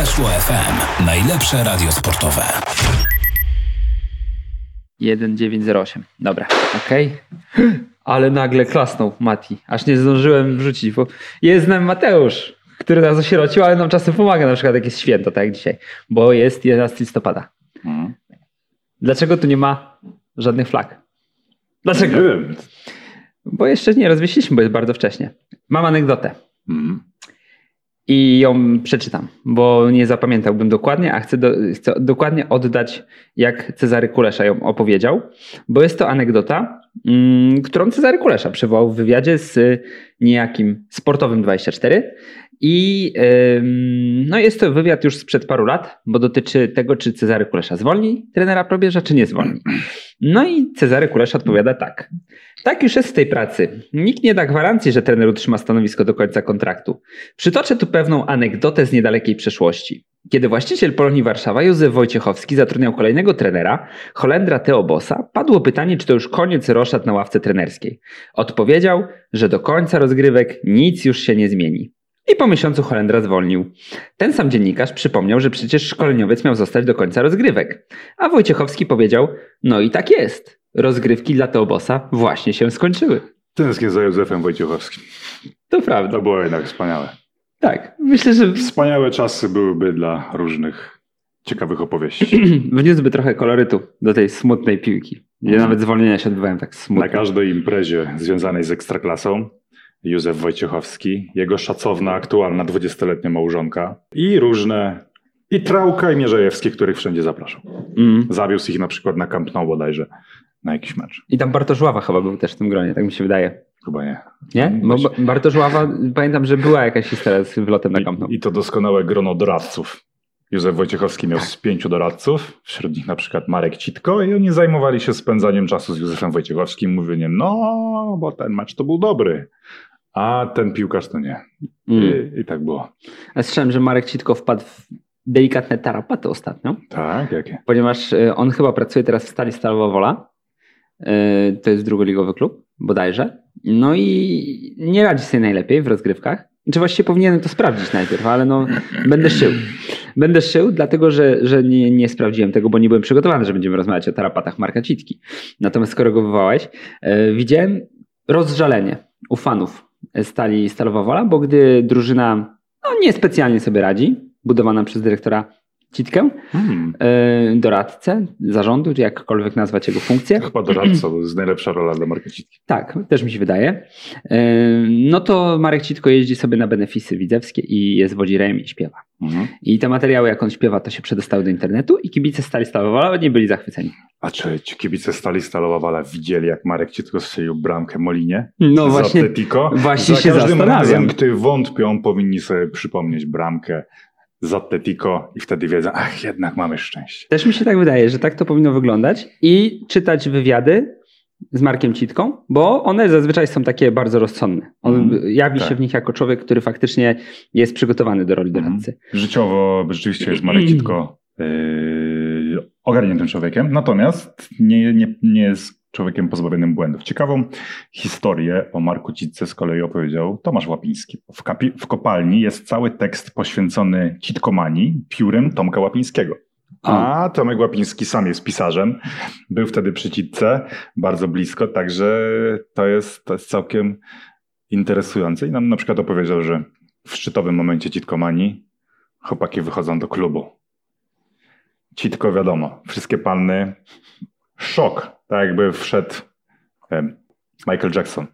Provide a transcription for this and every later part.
Weszło FM. Najlepsze radio sportowe. 1908. Dobra, okej. Ale nagle klasnął Mati. Aż nie zdążyłem wrzucić, bo jest z nami Mateusz, który nas osierocił, ale nam czasem pomaga, na przykład jak jest święto, tak jak dzisiaj, bo jest 11 listopada. Mhm. Dlaczego tu nie ma żadnych flag? Dlaczego? Nie wiem. Bo jeszcze nie rozwieściliśmy, bo jest bardzo wcześnie. Mam anegdotę Mhm. I ją przeczytam, bo nie zapamiętałbym dokładnie, a chcę, do, chcę dokładnie oddać, jak Cezary Kulesza ją opowiedział, bo jest to anegdota, mm, którą Cezary Kulesza przywołał w wywiadzie z niejakim Sportowym 24 i no jest to wywiad już sprzed paru lat, bo dotyczy tego, czy Cezary Kulesza zwolni trenera probierza, czy nie zwolni. No i Cezary Kulesza odpowiada tak. Tak już jest w tej pracy. Nikt nie da gwarancji, że trener utrzyma stanowisko do końca kontraktu. Przytoczę tu pewną anegdotę z niedalekiej przeszłości. Kiedy właściciel Polonii Warszawa, Józef Wojciechowski, zatrudniał kolejnego trenera, Holendra Theo Bossa, padło pytanie, czy to już koniec roszad na ławce trenerskiej. Odpowiedział, że do końca rozgrywek nic już się nie zmieni. I po miesiącu Holendra zwolnił. Ten sam dziennikarz przypomniał, że przecież szkoleniowiec miał zostać do końca rozgrywek. A Wojciechowski powiedział, no i tak jest. Rozgrywki dla Teobosa właśnie się skończyły. Tęsknię za Józefem Wojciechowskim. To prawda. To było jednak wspaniałe. Tak, myślę, że Wspaniałe czasy byłyby dla różnych ciekawych opowieści. wniósłby trochę kolorytu do tej smutnej piłki, gdzie Mhm. nawet zwolnienia się odbywają tak Na smutno. każdej imprezie związanej z Ekstraklasą Józef Wojciechowski, jego szacowna, aktualna 20-letnia małżonka i różne, i Trałka i Mierzejewski, których wszędzie zapraszał. Mm. Zawiózł ich na przykład na Camp Nou bodajże na jakiś mecz. I tam Bartosz Ława chyba był też w tym gronie, tak mi się wydaje. Chyba nie. Nie? Bo Ba- Bartosz Ława, pamiętam, że była jakaś historia z wylotem na Camp Nou. I, I to doskonałe grono doradców. Józef Wojciechowski miał z pięciu doradców, wśród nich na przykład Marek Citko i oni zajmowali się spędzaniem czasu z Józefem Wojciechowskim, mówieniem, no, bo ten mecz to był dobry, a ten piłkarz to nie. Mm. I, i tak było. Ja słyszałem, że Marek Citko wpadł w delikatne tarapaty ostatnio, Tak, jakie? ponieważ y, on chyba pracuje teraz w Stali Stalowa Wola. Y, To jest drugoligowy klub, bodajże. No i nie radzi sobie najlepiej w rozgrywkach. Czy właściwie powinienem to sprawdzić najpierw, ale no będę szył. Będę szył, dlatego że, że nie, nie sprawdziłem tego, bo nie byłem przygotowany, że będziemy rozmawiać o tarapatach Marka Citki. Natomiast skoro go wywołałeś, y, widziałem rozżalenie u fanów Stali Stalowa Wola, bo gdy drużyna no, niespecjalnie sobie radzi, budowana przez dyrektora Citkę, Hmm. yy, doradcę zarządu, czy jakkolwiek nazwać jego funkcję. Chyba doradca, to jest najlepsza rola dla Marka Citki. Tak, też mi się wydaje. Yy, No to Marek Citko jeździ sobie na benefisy widzewskie i jest wodzirem i śpiewa. Mhm. I te materiały, jak on śpiewa, to się przedostały do internetu i kibice Stali Stalowa nie byli zachwyceni. A czy ci kibice Stali Stalowa Wala widzieli, jak Marek Citko strzelił bramkę Molinie? No właśnie, właśnie Za się każdym zastanawiam. razem, gdy wątpią, powinni sobie przypomnieć bramkę z Atletico i wtedy wiedzą, ach, jednak mamy szczęście. Też mi się tak wydaje, że tak to powinno wyglądać i czytać wywiady z Markiem Citką, bo one zazwyczaj są takie bardzo rozsądne. On Mhm, jawi tak. się w nich jako człowiek, który faktycznie jest przygotowany do roli doradcy. Życiowo rzeczywiście jest Marek Citko yy, ogarniętym człowiekiem, natomiast nie, nie, nie jest człowiekiem pozbawionym błędów. Ciekawą historię o Marku Citce z kolei opowiedział Tomasz Łapiński. W, kapi- w kopalni jest cały tekst poświęcony Citkomanii piórem Tomka Łapińskiego. A Tomek Łapiński sam jest pisarzem, był wtedy przy Citce, bardzo blisko, także to jest, to jest całkiem interesujące. I nam na przykład opowiedział, że w szczytowym momencie Citkomanii chłopaki wychodzą do klubu. Citko wiadomo, wszystkie panny, szok, tak jakby wszedł Michael Jackson.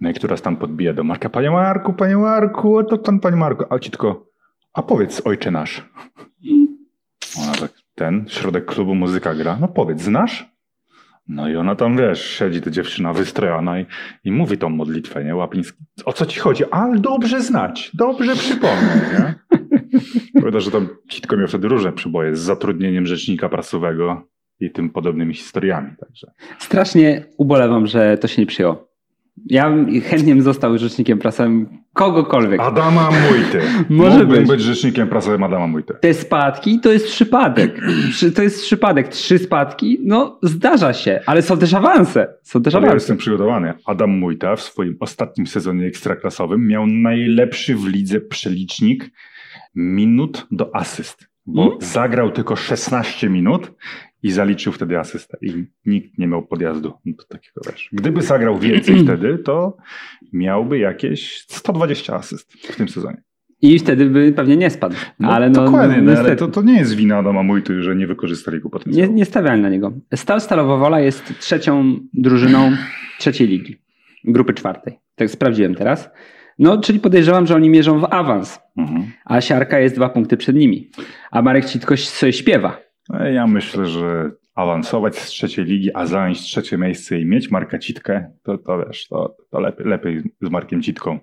No i któraś tam podbija do Marka, panie Marku, panie Marku, to pan, panie Marku. A Citko, a powiedz ojcze nasz. Ona tak, ten, środek klubu muzyka gra, no powiedz, znasz? No i ona tam, wiesz, siedzi ta dziewczyna wystrojona i, i mówi tą modlitwę, nie? Łapiński, o co ci chodzi? Ale dobrze znać, dobrze przypomnę, nie? Powiada, że tam Citko miał wtedy różne przyboje z zatrudnieniem rzecznika prasowego i tym podobnymi historiami, także. Strasznie ubolewam, że to się nie przyjęło. Ja bym chętnie bym został rzecznikiem prasowym kogokolwiek. Adama Mujty. Może Mógłbym być. być rzecznikiem prasowym Adama Mujty. Te spadki to jest przypadek. Przy- To jest przypadek. Trzy spadki, no zdarza się, ale są też awanse. Są też Ale ja awanse. jestem przygotowany. Adam Mujta w swoim ostatnim sezonie ekstraklasowym miał najlepszy w lidze przelicznik minut do asyst, bo Mm. zagrał tylko 16 minut i zaliczył wtedy asystę i nikt nie miał podjazdu do takiego wiesz. Gdyby zagrał więcej wtedy, to miałby jakieś 120 asyst w tym sezonie. I wtedy by pewnie nie spadł. No, ale no, dokładnie, no, ale to, to nie jest wina Adama Mujty, że nie wykorzystali Nie, potencjału. nie stawiałem na niego. Stal Stalowa Wola jest trzecią drużyną trzeciej ligi, grupy czwartej. Tak sprawdziłem teraz. No, czyli podejrzewam, że oni mierzą w awans, Mhm. a Siarka jest dwa punkty przed nimi. A Marek Citko sobie śpiewa. No, Ja myślę, że awansować z trzeciej ligi, a zająć trzecie miejsce i mieć Marka Citkę, to, to wiesz, to, to lepiej, lepiej z Markiem Citką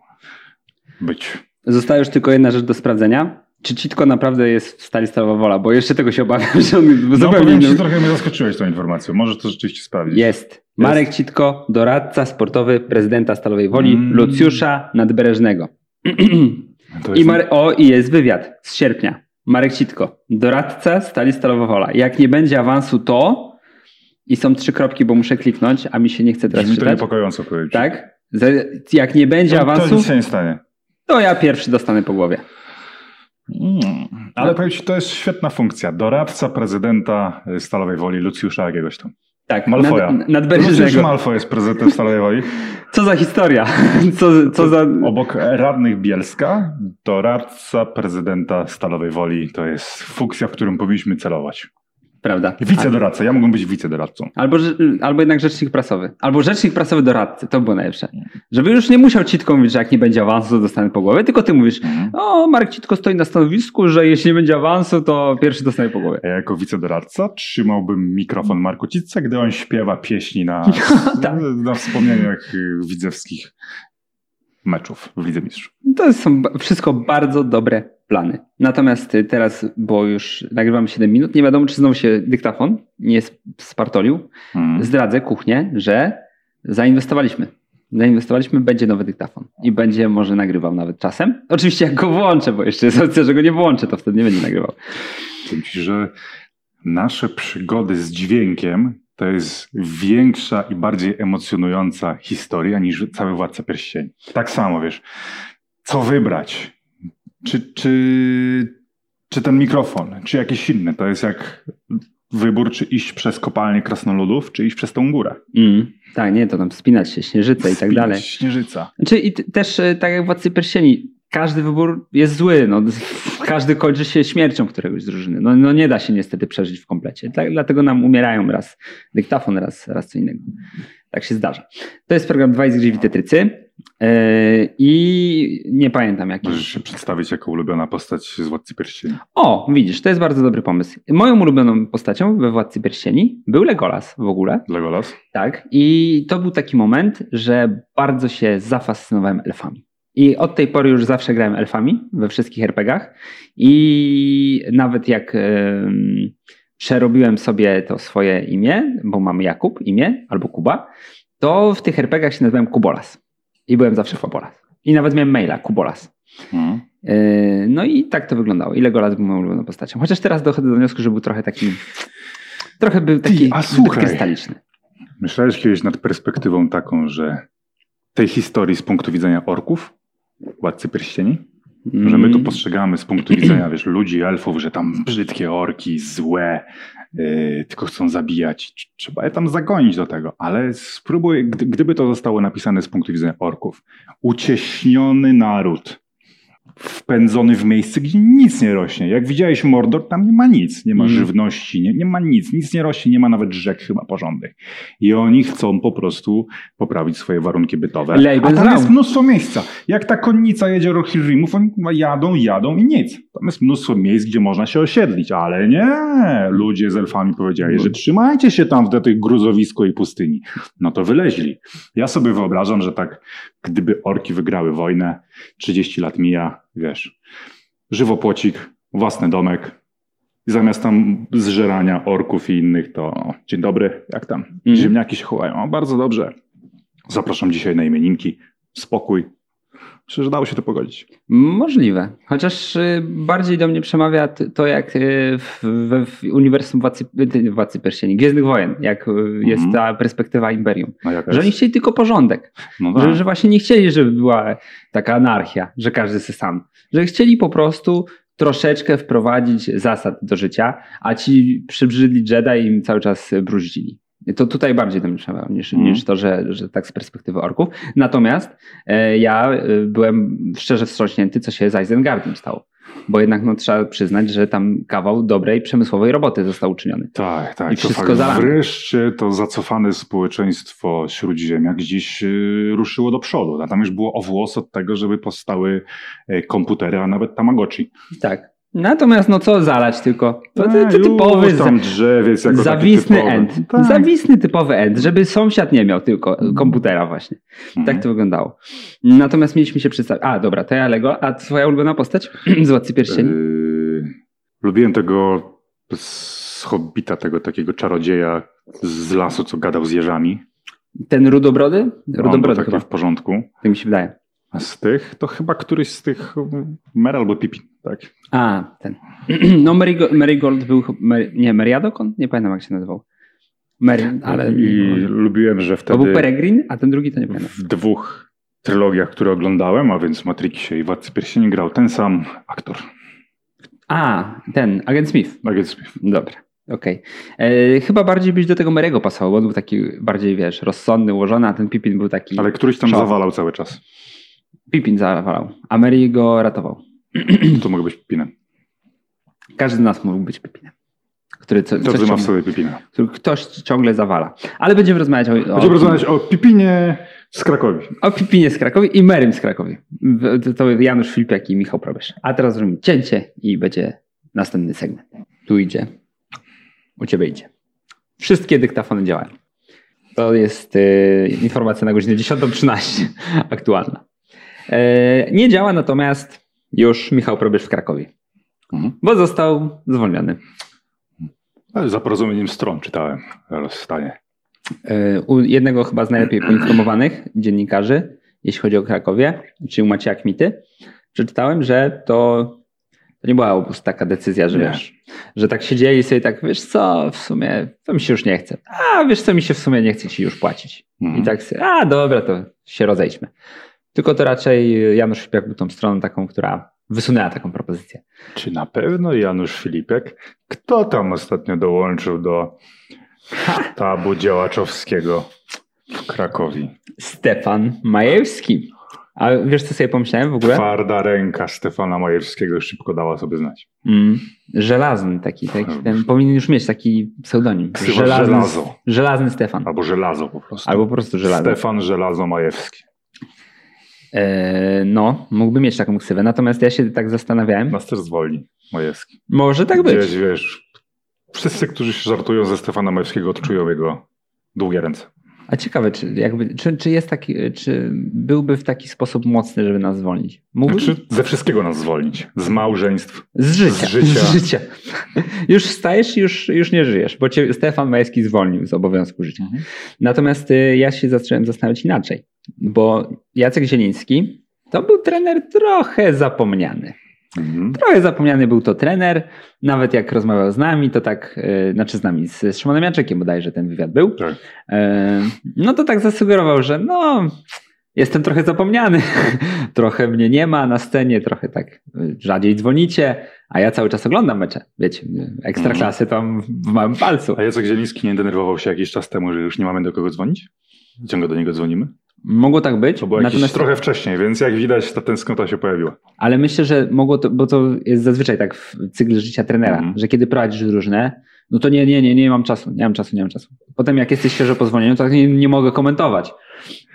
być. Została już tylko jedna rzecz do sprawdzenia. Czy Citko naprawdę jest w stali Stalowa Wola? Bo jeszcze tego się obawiam, że on No zupełnie powiem ci, innym... trochę mnie zaskoczyłeś tą informacją. Może to rzeczywiście sprawdzić. Jest. Marek Citko, doradca sportowy prezydenta Stalowej Woli, Mm. Lucjusza Nadbereżnego. To I. Mar- o, i jest wywiad z sierpnia. Marek Citko, doradca Stali Stalowa Wola. Jak nie będzie awansu, to... I są trzy kropki, bo muszę kliknąć, a mi się nie chce teraz Brzmi to czytać. niepokojąco powiedzieć. Tak? Jak nie będzie To, to awansu, nic się nie stanie. to ja pierwszy dostanę po głowie. Mm. Ale powiem ci, to jest świetna funkcja. Doradca prezydenta Stalowej Woli, Lucjusza jakiegoś tam. Tak, Malfoja. nad, Lucius nadbereżnego. Malfoy jest prezydentem Stalowej Woli. Co za historia? Co, co za... Obok radnych Bielska, doradca prezydenta Stalowej Woli to jest funkcja, w którą powinniśmy celować. Prawda. Wicedoradca, ja mógłbym być wicedoradcą. Albo, albo jednak rzecznik prasowy. Albo rzecznik prasowy doradcy. To było najlepsze. Żeby już nie musiał Citko mówić, że jak nie będzie awansu, to dostanę po głowie, tylko ty mówisz, Mhm. o, Marek Citko stoi na stanowisku, że jeśli nie będzie awansu, to pierwszy dostaje po głowie. Ja jako wicedoradca trzymałbym mikrofon Marku Citce, gdy on śpiewa pieśni na, Tak. na wspomnieniach y, widzewskich meczów w Lidze Mistrzów. To są wszystko bardzo dobre plany. Natomiast y, teraz, bo już nagrywamy 7 minut, nie wiadomo, czy znowu się dyktafon nie sp- spartolił. Mhm. Zdradzę kuchnię, że zainwestowaliśmy. Zainwestowaliśmy, będzie nowy dyktafon i będzie może nagrywał nawet czasem. Oczywiście jak go włączę, bo jeszcze jest opcja, że go nie włączę, to wtedy nie będzie nagrywał. Powiem ci, że nasze przygody z dźwiękiem to jest większa i bardziej emocjonująca historia niż cały Władca Pierścieni. Tak samo, wiesz, co wybrać? Czy, czy, czy ten mikrofon, czy jakiś inny? To jest jak wybór, czy iść przez kopalnię krasnoludów, czy iść przez tą górę. Mm, tak, nie, to tam wspinać się, śnieżyce i tak dalej. Śnieżyca. Znaczy, i też e, tak jak Władcy Pierścieni, każdy wybór jest zły. No, każdy kończy się śmiercią któregoś z drużyny. No, no nie da się niestety przeżyć w komplecie. Dla, dlatego nam umierają raz dyktafon, raz, raz co innego. Tak się zdarza. To jest program 2 z. Yy, I nie pamiętam jaki. Możesz się przedstawić jako ulubiona postać z Władcy Pierścieni. O, widzisz, to jest bardzo dobry pomysł. Moją ulubioną postacią we Władcy Pierścieni był Legolas w ogóle. Legolas? Tak. I to był taki moment, że bardzo się zafascynowałem elfami. I od tej pory już zawsze grałem elfami we wszystkich RPGach. I nawet jak em, przerobiłem sobie to swoje imię, bo mam Jakub imię albo Kuba, to w tych RPGach się nazywałem Kubolas. I byłem zawsze Kubolas. I nawet miałem maila Kubolas. Mhm. Yy, No i tak to wyglądało. I Legolas był moją ulubioną postacią. Chociaż teraz dochodzę do wniosku, że był trochę taki. Trochę był taki a słuchaj. krystaliczny. Myślałeś kiedyś nad perspektywą taką, że tej historii z punktu widzenia orków, Władcy Pierścieni, że my to Mm. postrzegamy z punktu widzenia, wiesz, ludzi, elfów, że tam brzydkie orki, złe, yy, tylko chcą zabijać. Tr- Trzeba je tam zagonić do tego, ale spróbuj, gdy, gdyby to zostało napisane z punktu widzenia orków. Ucieśniony naród, wpędzony w miejsce, gdzie nic nie rośnie. Jak widziałeś Mordor, tam nie ma nic. Nie ma Mhm. żywności, nie, nie ma nic. Nic nie rośnie, nie ma nawet rzek chyba porządnych. I oni chcą po prostu poprawić swoje warunki bytowe. Lejben A tam jest mnóstwo miejsca. Jak ta konnica jedzie do Rohirrimów, oni jadą, jadą i nic. Tam jest mnóstwo miejsc, gdzie można się osiedlić, ale nie. Ludzie z elfami powiedzieli, że trzymajcie się tam w tych gruzowisko i pustyni. No to wyleźli. Ja sobie wyobrażam, że tak, gdyby orki wygrały wojnę, 30 lat mija, wiesz, żywopłocik, własny domek, i zamiast tam zżerania orków i innych, to dzień dobry, jak tam? Mhm. Ziemniaki się chowają. O, bardzo dobrze. Zapraszam dzisiaj na imieninki. Spokój. Myślę, że dało się to pogodzić. Możliwe. Chociaż y, bardziej do mnie przemawia to, jak y, w, w uniwersum Władcy, Władcy Pierścieni, Gwiezdnych Wojen, jak y, jest ta perspektywa Imperium. Że oni chcieli tylko porządek. No Że, tak. że właśnie nie chcieli, żeby była taka anarchia, że każdy se sam. Że chcieli po prostu troszeczkę wprowadzić zasad do życia, a ci przybrzydli Jedi im cały czas bruździli. To tutaj bardziej to trzeba niż, Mhm. niż to, że, że tak z perspektywy orków. Natomiast e, ja e, byłem szczerze wstrząśnięty, co się z Isengardem stało. Bo jednak no, trzeba przyznać, że tam kawał dobrej przemysłowej roboty został uczyniony. Tak, tak. I to wszystko fakt. zalane. Wreszcie to zacofane społeczeństwo Śródziemia gdzieś y, ruszyło do przodu. A tam już było o włos od tego, żeby powstały e, komputery, a nawet Tamagotchi. Tak. Natomiast no co zalać tylko? To, to, Tak, to typowy już tam drzewiec jako zawisny typowy. end. Tak. Zawisny typowy end, żeby sąsiad nie miał tylko komputera właśnie. Mhm. Tak to wyglądało. Natomiast mieliśmy się przedstawić. A, dobra, to ja Lego. A twoja ulubiona postać z Władcy Pierścieni? Yy, lubiłem tego z Hobbita, tego takiego czarodzieja z lasu, co gadał z jeżami. Ten Rudobrody? On był Rudobrody taki chyba, w porządku. tak mi się wydaje. Z tych, to chyba któryś z tych Mer albo Pippin, tak? A, ten. No Marigold, Marigold był, nie, Meriadokon? Nie pamiętam jak się nazywał. Mary, ale... I lubiłem, że To wtedy był Peregrin, a ten drugi to nie pamiętam. w dwóch trylogiach, które oglądałem, a więc Matrixie i Władcy Pierścieni grał ten sam aktor. A, ten, Agent Smith. Agent Smith. Dobra, okej. E, Chyba bardziej byś do tego Merego pasował, bo on był taki bardziej, wiesz, rozsądny, ułożony, a ten Pippin był taki... Ale któryś tam Szał. zawalał cały czas. Pippin zawalał, a Mary go ratował. To mogę być Pippinem. Każdy z nas mógł być Pippinem. Który, co, Każdy ma w sobie Pippina. ktoś ciągle zawala. Ale będziemy rozmawiać o, o, Będziemy rozmawiać o Pippinie z Krakowi. o Pippinie z Krakowi i Merym z Krakowi. To, Janusz Filipiak i Michał Probierz. A teraz zrobimy cięcie i będzie następny segment. Tu idzie. U ciebie idzie. Wszystkie dyktafony działają. To jest e, informacja na godzinę 10.13 aktualna. E, nie działa natomiast już Michał Probierz w Krakowie, Mhm. bo został zwolniony. Ale Za porozumieniem stron czytałem rozstanie. E, U jednego chyba z najlepiej poinformowanych dziennikarzy, jeśli chodzi o Krakowie, czyli u Macieja Kmity, przeczytałem, że to, to nie była taka decyzja, że Nie. wiesz, że tak siedzieli i sobie tak, wiesz co, w sumie to mi się już nie chce. A wiesz co, mi się w sumie nie chce ci już płacić. Mhm. I tak sobie, a dobra, to się rozejdźmy. Tylko to raczej Janusz Szpiak był tą stroną taką, która wysunęła taką propozycję. Czy na pewno Janusz Filipek? Kto tam ostatnio dołączył do sztabu działaczowskiego w Krakowie? Stefan Majewski. A wiesz co sobie pomyślałem w ogóle? Twarda ręka Stefana Majerskiego szybko dała sobie znać. Mm, żelazny taki, taki ten powinien już mieć taki pseudonim. Żelazny, Żelazo. żelazny Stefan. Albo żelazo po prostu. Albo po prostu żelazny. Stefan Żelazo Majewski. E, no, mógłby mieć taką ksywę. Natomiast ja się tak zastanawiałem. Nas też zwolni Majewski. Może tak być. Gdzieś, wiesz, wszyscy, którzy się żartują ze Stefana Majewskiego odczują jego długie ręce. A ciekawe, czy, jakby, czy, czy jest taki, czy byłby w taki sposób mocny, żeby nas zwolnić? Mógłby? Znaczy, ze wszystkiego nas zwolnić. Z małżeństw. Z życia. z życia. Z życia. Już wstajesz i już, już nie żyjesz, bo cię Stefan Majewski zwolnił z obowiązku życia. Mhm. Natomiast y, ja się zacząłem zastanawiać inaczej, bo Jacek Zieliński to był trener trochę zapomniany. Mhm. Trochę zapomniany był to trener, nawet jak rozmawiał z nami, to tak, y, znaczy z nami, z, z Szymonem Janczekiem bodajże ten wywiad był, Tak. E, no to tak zasugerował, że no, jestem trochę zapomniany, trochę mnie nie ma na scenie, trochę tak y, rzadziej dzwonicie, a ja cały czas oglądam mecze, wiecie, ekstraklasy tam w małym palcu. A Jacek Zieliński nie denerwował się jakiś czas temu, że już nie mamy do kogo dzwonić? Ciągle do niego dzwonimy? Mogło tak być, To było natomiast, trochę wcześniej, więc jak widać ta tęsknota się pojawiła. ale myślę, że mogło to, bo to jest zazwyczaj tak w cyklu życia trenera, Mhm. że kiedy prowadzisz drużynę, no to nie, nie, nie, nie mam czasu, nie mam czasu, nie mam czasu. Potem jak jesteś świeżo po zwolnieniu, to tak nie, nie mogę komentować.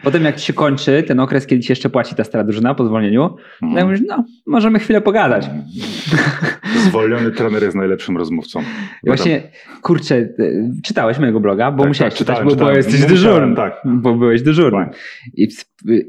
Potem jak ci się kończy ten okres, kiedy ci jeszcze płaci ta stara drużyna po zwolnieniu, to Mhm. ja mówisz, no, możemy chwilę pogadać. Zwolniony trener jest najlepszym rozmówcą. Właśnie, kurczę, y, czytałeś mojego bloga, bo Tak, musiałeś tak, czytać, czytałem, bo, bo czytałem. jesteś Musiałem, dyżurny. tak. Bo byłeś dyżurny. Tak. I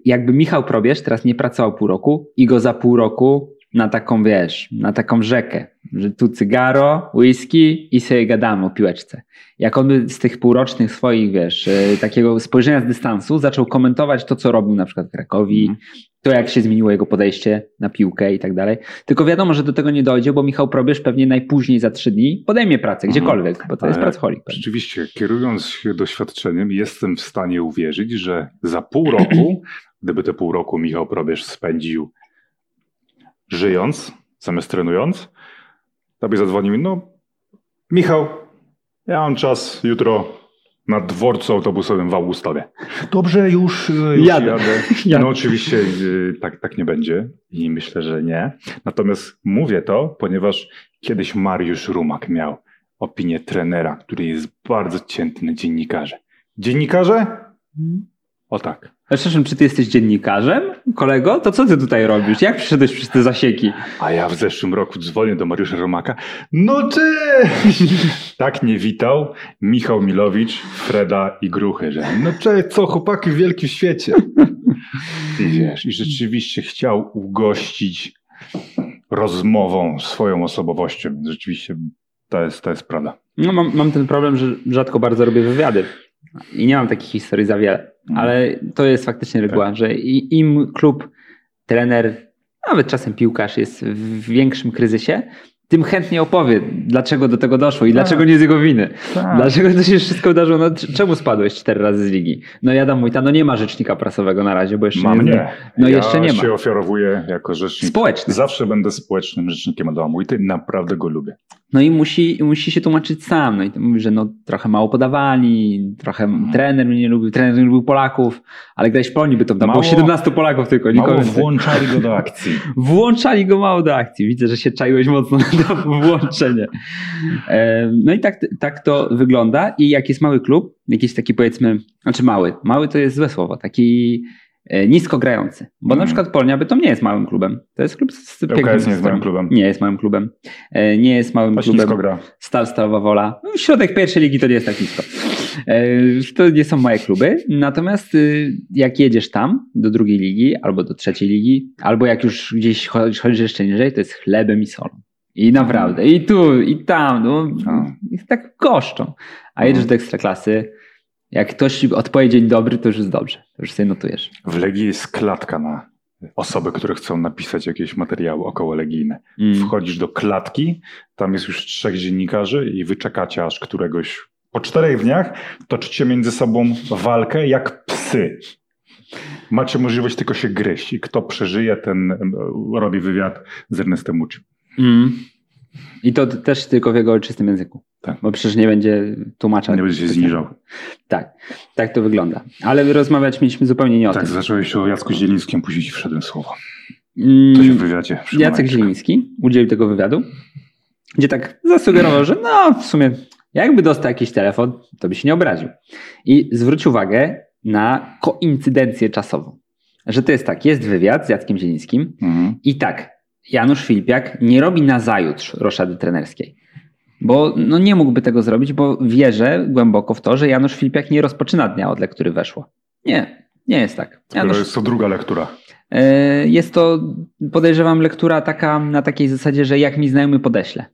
jakby Michał Probierz teraz nie pracował pół roku i go za pół roku na taką, wiesz, na taką rzekę, że tu cygaro, whisky i sobie gadamy o piłeczce. Jak on by z tych półrocznych swoich, wiesz, y, takiego spojrzenia z dystansu zaczął komentować to, co robił na przykład w Krakowi, Mhm. to jak się zmieniło jego podejście na piłkę i tak dalej. Tylko wiadomo, że do tego nie dojdzie, bo Michał Probierz pewnie najpóźniej za trzy dni podejmie pracę, Mhm. gdziekolwiek, bo to jest Ale pracoholik. Rzeczywiście, kierując się doświadczeniem, jestem w stanie uwierzyć, że za pół roku, gdyby te pół roku Michał Probierz spędził żyjąc, zamiast trenując, tobie zadzwonił, no Michał, ja mam czas jutro na dworcu autobusowym w Augustowie. Dobrze, już, już Jadę. jadę. No oczywiście y, tak, tak nie będzie i myślę, że nie. Natomiast mówię to, ponieważ kiedyś Mariusz Rumak miał opinię trenera, który jest bardzo cięty na dziennikarzy. Dziennikarze? O tak. Przepraszam, czy ty jesteś dziennikarzem, kolego? To co ty tutaj robisz? Jak przyszedłeś przez te zasieki? A ja w zeszłym roku dzwonię do Mariusza Romaka. No cześć! tak nie witał Michał Milowicz, Freda i Gruchy, że no cześć, co chłopaki w wielkim świecie. I wiesz, i rzeczywiście chciał ugościć rozmową swoją osobowością. Rzeczywiście to jest, to jest prawda. No, mam, mam ten problem, że rzadko bardzo robię wywiady i nie mam takich historii za wiele, ale to jest faktycznie reguła, że i- im klub, trener, nawet czasem piłkarz jest w większym kryzysie, tym chętnie opowie, dlaczego do tego doszło i dlaczego nie z jego winy. Dlaczego to się wszystko wydarzyło? No, czemu spadłeś cztery razy z ligi? No ja dam Wójta, no nie ma rzecznika prasowego na razie, bo jeszcze Mam nie. nie. No ja jeszcze nie ma. się ofiarowuję jako rzecznik. Społeczny. Zawsze będę społecznym rzecznikiem Adama Wójty. Naprawdę go lubię. No i musi, musi się tłumaczyć sam. No i to mówi, że no, trochę mało podawali, trochę Mhm. trener mnie nie lubił, trener nie lubił Polaków, ale w Polonii by to Mało- było 17 Polaków tylko, Mało włączali go do akcji. Włączali go mało do akcji. Widzę, że się czaiłeś mocno No i tak, tak to wygląda. I jak jest mały klub, jakiś taki powiedzmy, znaczy mały, mały to jest złe słowo, taki e, nisko grający. Bo na Mhm. przykład Polnia by to nie jest małym klubem. To jest klub z pięknym LKS nie jest małym klubem. Nie jest małym klubem. E, Nie jest małym klubem. gra. Stal Stalowa Wola. No, Środek pierwszej ligi to nie jest tak nisko. E, To nie są małe kluby. Natomiast y, jak jedziesz tam do drugiej ligi albo do trzeciej ligi, albo jak już gdzieś chodzisz jeszcze niżej, to jest chlebem i solą. I naprawdę, i tu, i tam, no, A. jest tak goszczą. A jedziesz do ekstraklasy, jak ktoś odpowie dzień dobry, to już jest dobrze. To już sobie notujesz. W Legii jest klatka na osoby, które chcą napisać jakieś materiały około legijne. Mm. Wchodzisz do klatki, tam jest już trzech dziennikarzy i wy czekacie aż któregoś po czterech dniach toczycie między sobą walkę jak psy. Macie możliwość tylko się gryźć i kto przeżyje, ten em, robi wywiad z Ernestem Mucim. Mm. I to też tylko w jego ojczystym języku. Tak. Bo przecież nie będzie tłumacza. Nie będzie się zniżał. Tak, tak to wygląda. Ale rozmawiać mieliśmy zupełnie nie o Tak, tym. zacząłeś o Jacku Zielińskim, później ci wszedłem słowo. Mm, Coś w wywiadzie. Jacek. Zieliński udzielił tego wywiadu, gdzie tak zasugerował, że no w sumie jakby dostał jakiś telefon, to by się nie obraził. I zwrócił uwagę na koincydencję czasową. Że to jest tak, jest wywiad z Jackiem Zielińskim Mhm. i tak, Janusz Filipiak nie robi na zajutrz roszady trenerskiej. Bo no nie mógłby tego zrobić, bo wierzę głęboko w to, że Janusz Filipiak nie rozpoczyna dnia od lektury weszło. Nie, nie jest tak. Janusz, jest to druga lektura. E, Jest to, podejrzewam, lektura taka na takiej zasadzie, że jak mi znajomy podeślę.